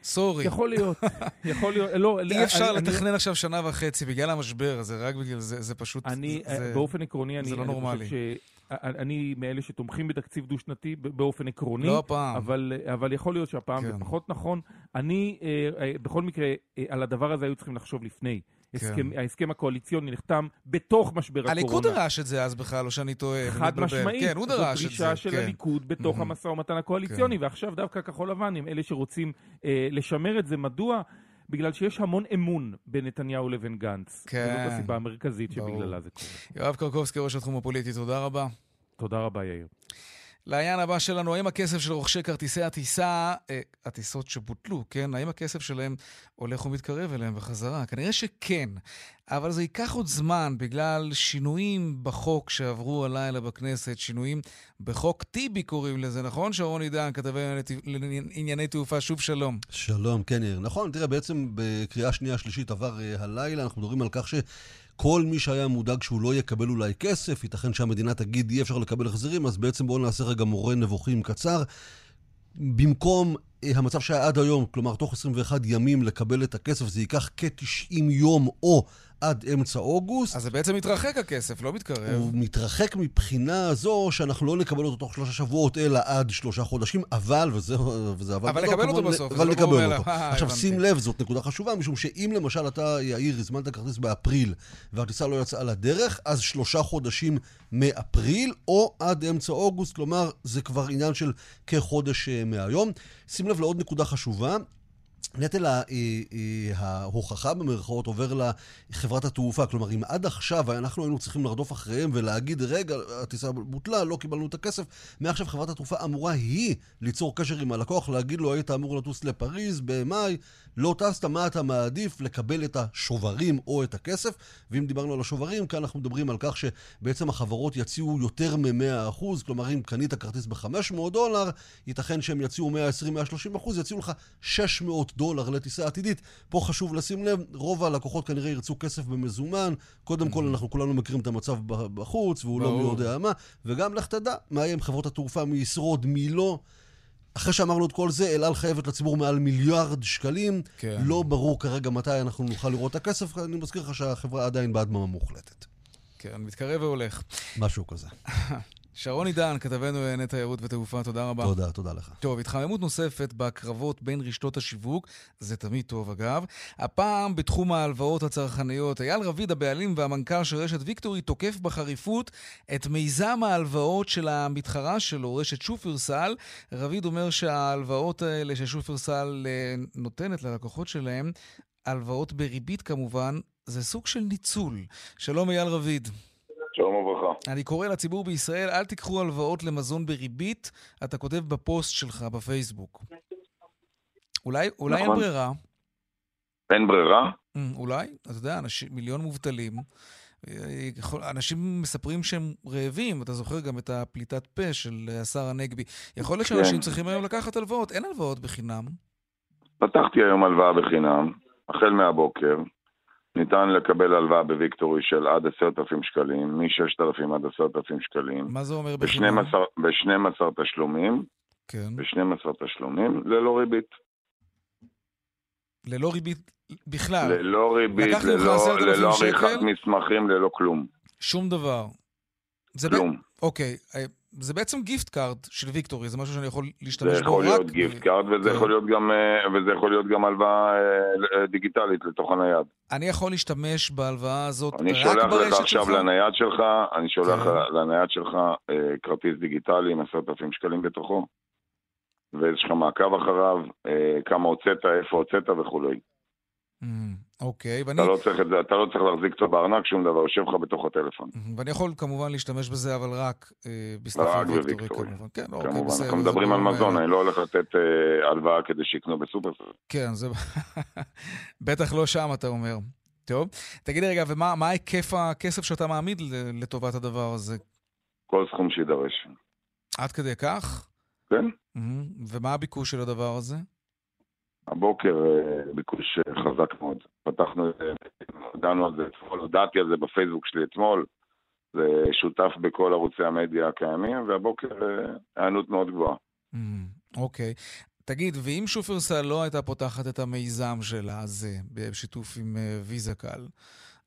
Speaker 2: סורי.
Speaker 10: יכול להיות, יכול להיות, לא,
Speaker 2: אי אפשר לתכנן עכשיו שנה וחצי בגלל המשבר הזה, רק בגלל זה, זה פשוט,
Speaker 10: אני,
Speaker 2: זה,
Speaker 10: באופן עקרוני,
Speaker 2: זה
Speaker 10: אני,
Speaker 2: לא
Speaker 10: אני
Speaker 2: נורמלי.
Speaker 10: חושב ש... אני מאלה שתומכים בתקציב דו-שנתי באופן עקרוני,
Speaker 2: לא הפעם.
Speaker 10: אבל, אבל יכול להיות שהפעם
Speaker 2: כן.
Speaker 10: זה פחות נכון. אני, אה, אה, בכל מקרה, אה, על הדבר הזה היו צריכים לחשוב לפני. הסכם, ההסכם הקואליציוני נחתם בתוך משבר הקורונה.
Speaker 2: הליכוד דרש את זה אז בכלל, או שאני טועה.
Speaker 10: חד. משמעית,
Speaker 2: כן, הוא דרש את זה.
Speaker 10: זו דרישה של
Speaker 2: כן.
Speaker 10: הליכוד בתוך. המשא ומתן הקואליציוני,
Speaker 2: כן.
Speaker 10: ועכשיו דווקא כחול לבן הם אלה שרוצים אה, לשמר את זה. מדוע? בגלל שיש המון אמון בין נתניהו לבין גנץ.
Speaker 2: כן.
Speaker 10: וזאת הסיבה המרכזית. שבגללה זה קורה.
Speaker 2: יואב קרקובסקי, ראש התחום הפוליטי, תודה רבה.
Speaker 10: תודה רבה, יאיר.
Speaker 2: לעניין הבא שלנו, האם הכסף של רוכשי כרטיסי הטיסה, אה, הטיסות שבוטלו, כן? האם הכסף שלהם הולך ומתקרב אליהם בחזרה? כנראה שכן, אבל זה ייקח עוד זמן בגלל שינויים בחוק שעברו הלילה בכנסת, שינויים בחוק טיבי קוראים לזה, נכון? שרון עידן, כתבי לענייני תעופה, שוב שלום.
Speaker 6: שלום, כן. נכון, תראה, בעצם בקריאה שנייה שלישית עבר uh, הלילה, אנחנו מדברים על כך ש... כל מי שהיה מודאג שהוא לא יקבל אולי כסף, ייתכן שהמדינה תגיד אי אפשר לקבל החזרים, אז בעצם בואו נעשה רגע מורה נבוכים קצר. במקום אה, המצב שהיה עד היום, כלומר תוך 21 ימים לקבל את הכסף, זה ייקח כ-90 יום או עד אמצע אוגוסט.
Speaker 2: אז זה בעצם מתרחק הכסף, לא מתקרב.
Speaker 6: הוא מתרחק מבחינה זו שאנחנו לא נקבל אותו תוך שלושה שבועות, אלא עד שלושה חודשים, אבל, וזה, וזה
Speaker 2: אבל... אבל נקבל אותו בסוף,
Speaker 6: אבל נקבל אותו. עכשיו, שים לב, זאת נקודה חשובה, משום שאם למשל אתה, יאיר, הזמנת כרטיס באפריל, והטיסה לא יצאה לדרך, אז שלושה חודשים מאפריל, או עד אמצע אוגוסט, כלומר, זה כבר עניין של כחודש אה, מהיום. שים לב לעוד נקודה חשובה, נטל ההוכחה במרכאות עובר לחברת התעופה. כלומר, אם עד עכשיו אנחנו היינו צריכים לרדוף אחריהם ולהגיד, רגע, הטיסה בוטלה, לא קיבלנו את הכסף, מעכשיו חברת התעופה אמורה היא ליצור קשר עם הלקוח, להגיד לו, היית אמור לטוס לפריז במאי, לא טסת, מה אתה מעדיף? לקבל את השוברים או את הכסף? ואם דיברנו על השוברים, כאן אנחנו מדברים על כך שבעצם החברות יציעו יותר מ-100%, כלומר, אם קנית כרטיס ב-500 דולר, ייתכן שהם יציעו 120-130%, יציעו לך 600 דולר לטיסה עתידית. פה חשוב לשים לב, רוב הלקוחות כנראה ירצו כסף במזומן. קודם כל, אנחנו כולנו מכירים את המצב בחוץ, והוא לא מי יודע מה. וגם לך תדע מה יהיה עם חברות התעופה, מי ישרוד, מי לא. אחרי שאמרנו את כל זה, אל על חייבת לציבור מעל מיליארד שקלים. כן. לא ברור כרגע מתי אנחנו נוכל לראות את הכסף. אני מזכיר לך שהחברה עדיין בהדממה מוחלטת.
Speaker 2: כן, מתקרב והולך.
Speaker 6: משהו כזה.
Speaker 2: שרון עידן, כתבנו לענייני תיירות ותעופה, תודה רבה.
Speaker 6: תודה, תודה לך.
Speaker 2: טוב, התחממות נוספת בקרבות בין רשתות השיווק, זה תמיד טוב אגב. הפעם בתחום ההלוואות הצרכניות, אייל רביד, הבעלים והמנכ"ל של רשת ויקטורי, תוקף בחריפות את מיזם ההלוואות של המתחרה שלו, רשת שופרסל. רביד אומר שההלוואות האלה ששופרסל אה, נותנת ללקוחות שלהם, הלוואות בריבית כמובן, זה סוג של ניצול. שלום אייל רביד.
Speaker 11: שלום וברכה.
Speaker 2: אני קורא לציבור בישראל, אל תיקחו הלוואות למזון בריבית, אתה כותב בפוסט שלך בפייסבוק. אולי, אולי נכון. אין ברירה.
Speaker 11: אין ברירה?
Speaker 2: Mm, אולי, אתה יודע, אנשים, מיליון מובטלים. אנשים מספרים שהם רעבים, אתה זוכר גם את הפליטת פה של השר הנגבי. יכול להיות שאנשים כן. צריכים היום לקחת הלוואות, אין הלוואות בחינם.
Speaker 11: פתחתי היום הלוואה בחינם, החל מהבוקר. ניתן לקבל הלוואה בוויקטורי של עד עשרת אלפים שקלים, מ-6,000 עד עשרת אלפים שקלים.
Speaker 2: מה זה אומר בחינם?
Speaker 11: ב-12 תשלומים.
Speaker 2: כן.
Speaker 11: ב-12 תשלומים, ללא ריבית.
Speaker 2: ללא ריבית בכלל?
Speaker 11: ללא ריבית, ללא, ללא עריכת מסמכים, ללא כלום.
Speaker 2: שום דבר.
Speaker 11: כלום. ב...
Speaker 2: אוקיי, אה, זה בעצם gift card של ויקטורי, זה משהו שאני יכול להשתמש בו רק...
Speaker 11: זה יכול להיות gift card וזה, כן. יכול להיות גם, אה, וזה יכול להיות גם הלוואה אה, דיגיטלית לתוך הנייד.
Speaker 2: אני יכול להשתמש בהלוואה הזאת רק
Speaker 11: ברשת שלך? אני שולח לך עכשיו לנייד שלך, אני שולח כן. לנייד שלך אה, כרטיס דיגיטלי עם עשרת אלפים שקלים בתוכו, ויש לך מעקב אחריו, כמה הוצאת, איפה הוצאת וכולי.
Speaker 2: אוקיי, ואני...
Speaker 11: אתה לא צריך את זה, אתה לא צריך להחזיק אותו בארנק, שום דבר, יושב לך בתוך הטלפון.
Speaker 2: Mm-hmm, ואני יכול כמובן להשתמש בזה, אבל רק
Speaker 11: אה, ויקטורי, כמובן. כן, אוקיי, בסדר. אנחנו מדברים על מזון, אני לא הולך לתת אה, הלוואה כדי שיקנו בסופרסל.
Speaker 2: כן, זה... בטח לא שם, אתה אומר. טוב. תגיד רגע, ומה היקף הכסף שאתה מעמיד לטובת הדבר הזה?
Speaker 11: כל סכום שידרש.
Speaker 2: עד כדי כך?
Speaker 11: כן.
Speaker 2: Mm-hmm. ומה הביקוש של הדבר הזה?
Speaker 11: הבוקר אה, ביקוש אה, חזק מאוד. פתחנו את זה, הודענו על זה אתמול, הודעתי על זה בפייסבוק שלי אתמול, זה שותף בכל ערוצי המדיה הקיימים, והבוקר אה, היענות מאוד גבוהה.
Speaker 2: Mm, אוקיי. תגיד, ואם שופרסל לא הייתה פותחת את המיזם שלה הזה, בשיתוף עם ויזה קל,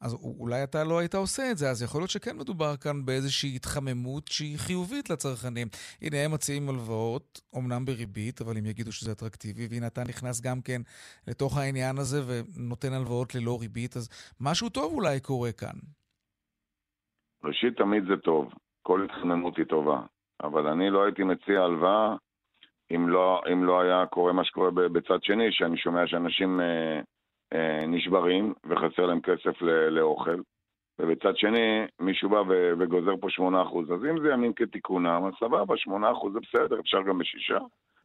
Speaker 2: אז אולי אתה לא היית עושה את זה, אז יכול להיות שכן מדובר כאן באיזושהי התחממות שהיא חיובית לצרכנים. הנה, הם מציעים הלוואות, אמנם בריבית, אבל הם יגידו שזה אטרקטיבי, והנה אתה נכנס גם כן לתוך העניין הזה ונותן הלוואות ללא ריבית, אז משהו טוב אולי קורה כאן.
Speaker 11: ראשית, תמיד זה טוב. כל התחממות היא טובה. אבל אני לא הייתי מציע הלוואה אם לא, אם לא היה קורה מה שקורה בצד שני, שאני שומע שאנשים... אה, נשברים וחסר להם כסף לאוכל. ובצד שני מישהו בא וגוזר פה 8%. אז אם זה ימים כתיקונם, אז סבבה, 8% זה בסדר, אפשר גם בשישה,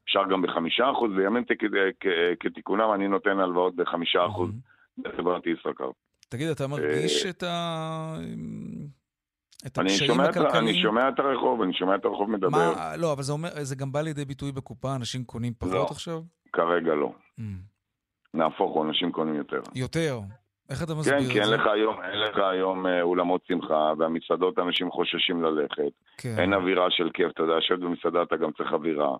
Speaker 11: אפשר גם בחמישה אחוז, וימים כתיקונם אני נותן הלוואות בחמישה אחוז בחברת ישראכרט.
Speaker 2: תגיד, אתה מרגיש את ה... את
Speaker 11: אני
Speaker 2: הקשיים הכלכליים?
Speaker 11: אני שומע את הרחוב, אני שומע את הרחוב מדבר.
Speaker 2: מה, לא, אבל זה אומר, זה גם בא לידי ביטוי בקופה, אנשים קונים פחות
Speaker 11: לא.
Speaker 2: עכשיו?
Speaker 11: כרגע לא.
Speaker 2: Mm.
Speaker 11: נהפוך הוא, אנשים קונים יותר.
Speaker 2: יותר. איך אתה מסביר
Speaker 11: כן,
Speaker 2: את
Speaker 11: כי אין
Speaker 2: זה?
Speaker 11: לך היום, אין לך היום אה, אולמות שמחה, והמסעדות אנשים חוששים ללכת.
Speaker 2: כן.
Speaker 11: אין אווירה של כיף, אתה יודע, לשבת במסעדה אתה גם צריך אווירה.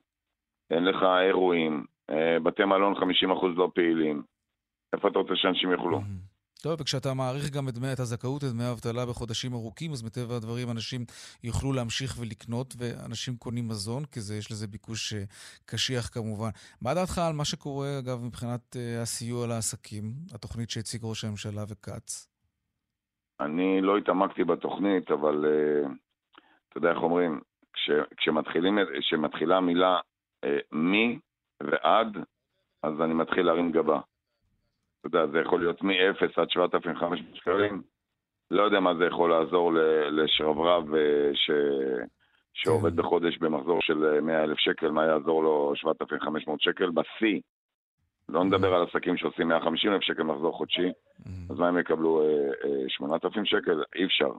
Speaker 11: אין לך אירועים, אה, בתי מלון 50% לא פעילים. איפה אתה רוצה שאנשים יאכלו?
Speaker 2: טוב, וכשאתה מעריך גם את דמי, את הזכאות לדמי האבטלה בחודשים ארוכים, אז מטבע הדברים אנשים יוכלו להמשיך ולקנות, ואנשים קונים מזון, כי זה, יש לזה ביקוש אה, קשיח כמובן. מה דעתך על מה שקורה, אגב, מבחינת אה, הסיוע לעסקים, התוכנית שהציג ראש הממשלה וכץ?
Speaker 11: אני לא התעמקתי בתוכנית, אבל אה, אתה יודע איך אומרים, כש, כשמתחילה המילה מי ועד, אז אני מתחיל להרים גבה. אתה יודע, זה יכול להיות מ-0 עד 7,500 שקלים. לא יודע מה זה יכול לעזור לשרברב אה, ש... שעובד בחודש במחזור של 100,000 שקל, מה יעזור לו 7,500 שקל בשיא. לא נדבר על עסקים שעושים 150,000 שקל מחזור חודשי, אז מה הם יקבלו? אה, אה, 8,000 שקל? אי אפשר.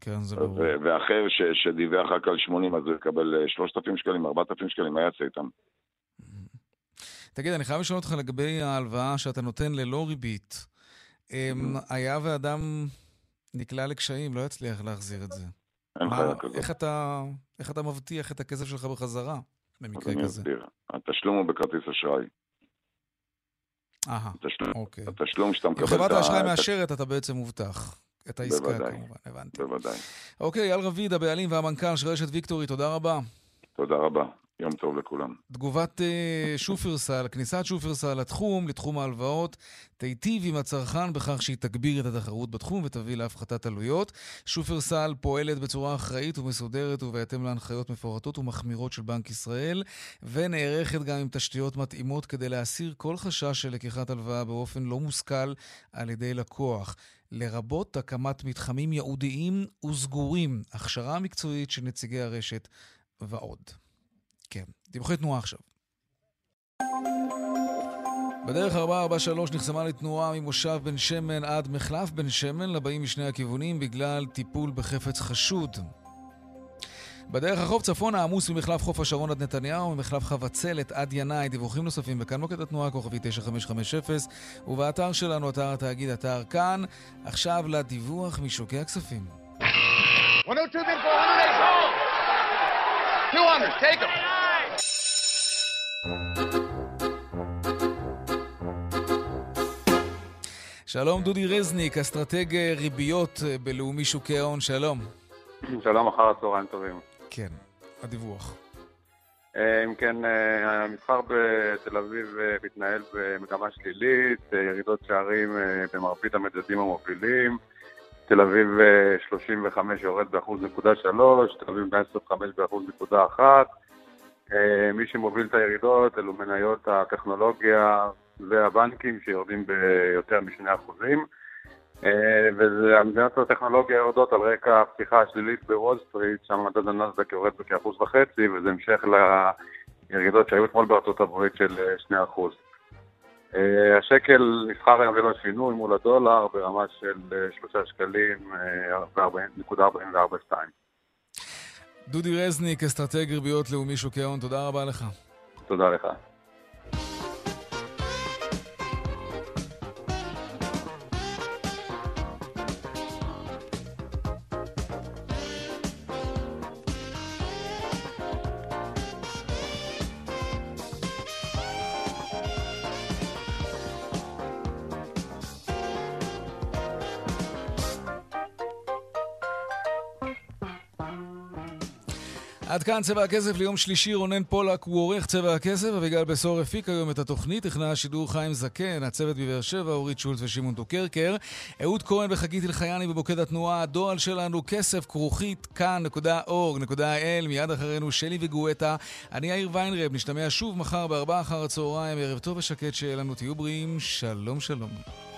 Speaker 2: כן, זה ברור.
Speaker 11: ואחר ש- שדיווח רק על 80, אז הוא יקבל אה, 3,000 שקלים, 4,000 שקלים, מה יעשה איתם?
Speaker 2: תגיד, אני חייב לשאול אותך לגבי ההלוואה שאתה נותן ללא ריבית. אמ, היה ואדם נקלע לקשיים, לא יצליח להחזיר את זה.
Speaker 11: אין
Speaker 2: מה-
Speaker 11: חיה כזאת.
Speaker 2: איך אתה, איך אתה מבטיח את הכסף שלך בחזרה
Speaker 11: אז
Speaker 2: במקרה
Speaker 11: אני
Speaker 2: כזה?
Speaker 11: אסביר. התשלום הוא בכרטיס אשראי.
Speaker 2: אהה, אוקיי.
Speaker 11: התשלום שאתה
Speaker 2: אם
Speaker 11: מקבל...
Speaker 2: חברת
Speaker 11: את ה-
Speaker 2: האשראי
Speaker 11: את ה-
Speaker 2: מאשרת, אתה בעצם מובטח. את העסקה
Speaker 11: בוודאי.
Speaker 2: כמובן, הבנתי.
Speaker 11: בוודאי.
Speaker 2: אוקיי, אייל רביד, הבעלים והמנכ"ל של רשת ויקטורי, תודה רבה.
Speaker 11: תודה רבה. יום טוב לכולם.
Speaker 2: תגובת אה, שופרסל, כניסת שופרסל לתחום, לתחום ההלוואות, תיטיב עם הצרכן בכך שהיא תגביר את התחרות בתחום ותביא להפחתת עלויות. שופרסל פועלת בצורה אחראית ומסודרת ובהתאם להנחיות מפורטות ומחמירות של בנק ישראל, ונערכת גם עם תשתיות מתאימות כדי להסיר כל חשש של לקיחת הלוואה באופן לא מושכל על ידי לקוח. לרבות הקמת מתחמים ייעודיים וסגורים, הכשרה מקצועית של נציגי הרשת ועוד. כן, דיווחי תנועה עכשיו. בדרך 443 נחסמה לתנועה ממושב בן שמן עד מחלף בן שמן לבאים משני הכיוונים בגלל טיפול בחפץ חשוד. בדרך החוף צפונה עמוס ממחלף חוף השרון עד נתניהו וממחלף חבצלת עד ינאי. דיווחים נוספים בכאן מוקד התנועה כוכבי 9550 ובאתר שלנו, אתר התאגיד, אתר כאן. עכשיו לדיווח משוקי הכספים.
Speaker 12: 102 bid for 108. 200, take them.
Speaker 2: שלום דודי רזניק, אסטרטג ריביות אה, בלאומי שוקי ההון, שלום.
Speaker 13: שלום, אחר הצהריים טובים.
Speaker 2: כן, הדיווח.
Speaker 13: אה, אם כן, אה, המסחר בתל אביב מתנהל במגמה שלילית, ירידות שערים במרבית המדדים המובילים. תל אביב אה, 35 יורד באחוז נקודה תל אביב 125 באחוז נקודה. אה, מי שמוביל את הירידות אלו מניות הטכנולוגיה והבנקים שיורדים ביותר משני אחוזים. אה, והמדינות הטכנולוגיה יורדות על רקע הפתיחה השלילית בוול סטריט, שם מדד הנסדק יורד בכאחוז וחצי, וזה המשך לירידות שהיו אתמול בארצות הברית של אה, שני אחוז. אה, השקל נסחר היום ללא שינוי מול הדולר ברמה של אה, שלושה שקלים אה, נקודה ארבעים וארבע שתיים.
Speaker 2: דודי רזניק, אסטרטג ריביות לאומי שוקי ההון, תודה רבה לך.
Speaker 13: תודה לך.
Speaker 2: כאן צבע הכסף ליום שלישי, רונן פולק הוא עורך צבע הכסף, אביגל בשור הפיק היום את התוכנית, טכנאי השידור חיים זקן, הצוות בבאר שבע, אורית שולץ ושמעון טוקרקר, אהוד כהן וחגית אלחייני במוקד התנועה, הדואל שלנו כסף כרוכית כאן.org.il, מיד אחרינו שלי וגואטה, אני יאיר ויינרב, נשתמע שוב מחר בארבעה אחר הצהריים, ערב טוב ושקט שיהיה לנו, תהיו בריאים, שלום שלום.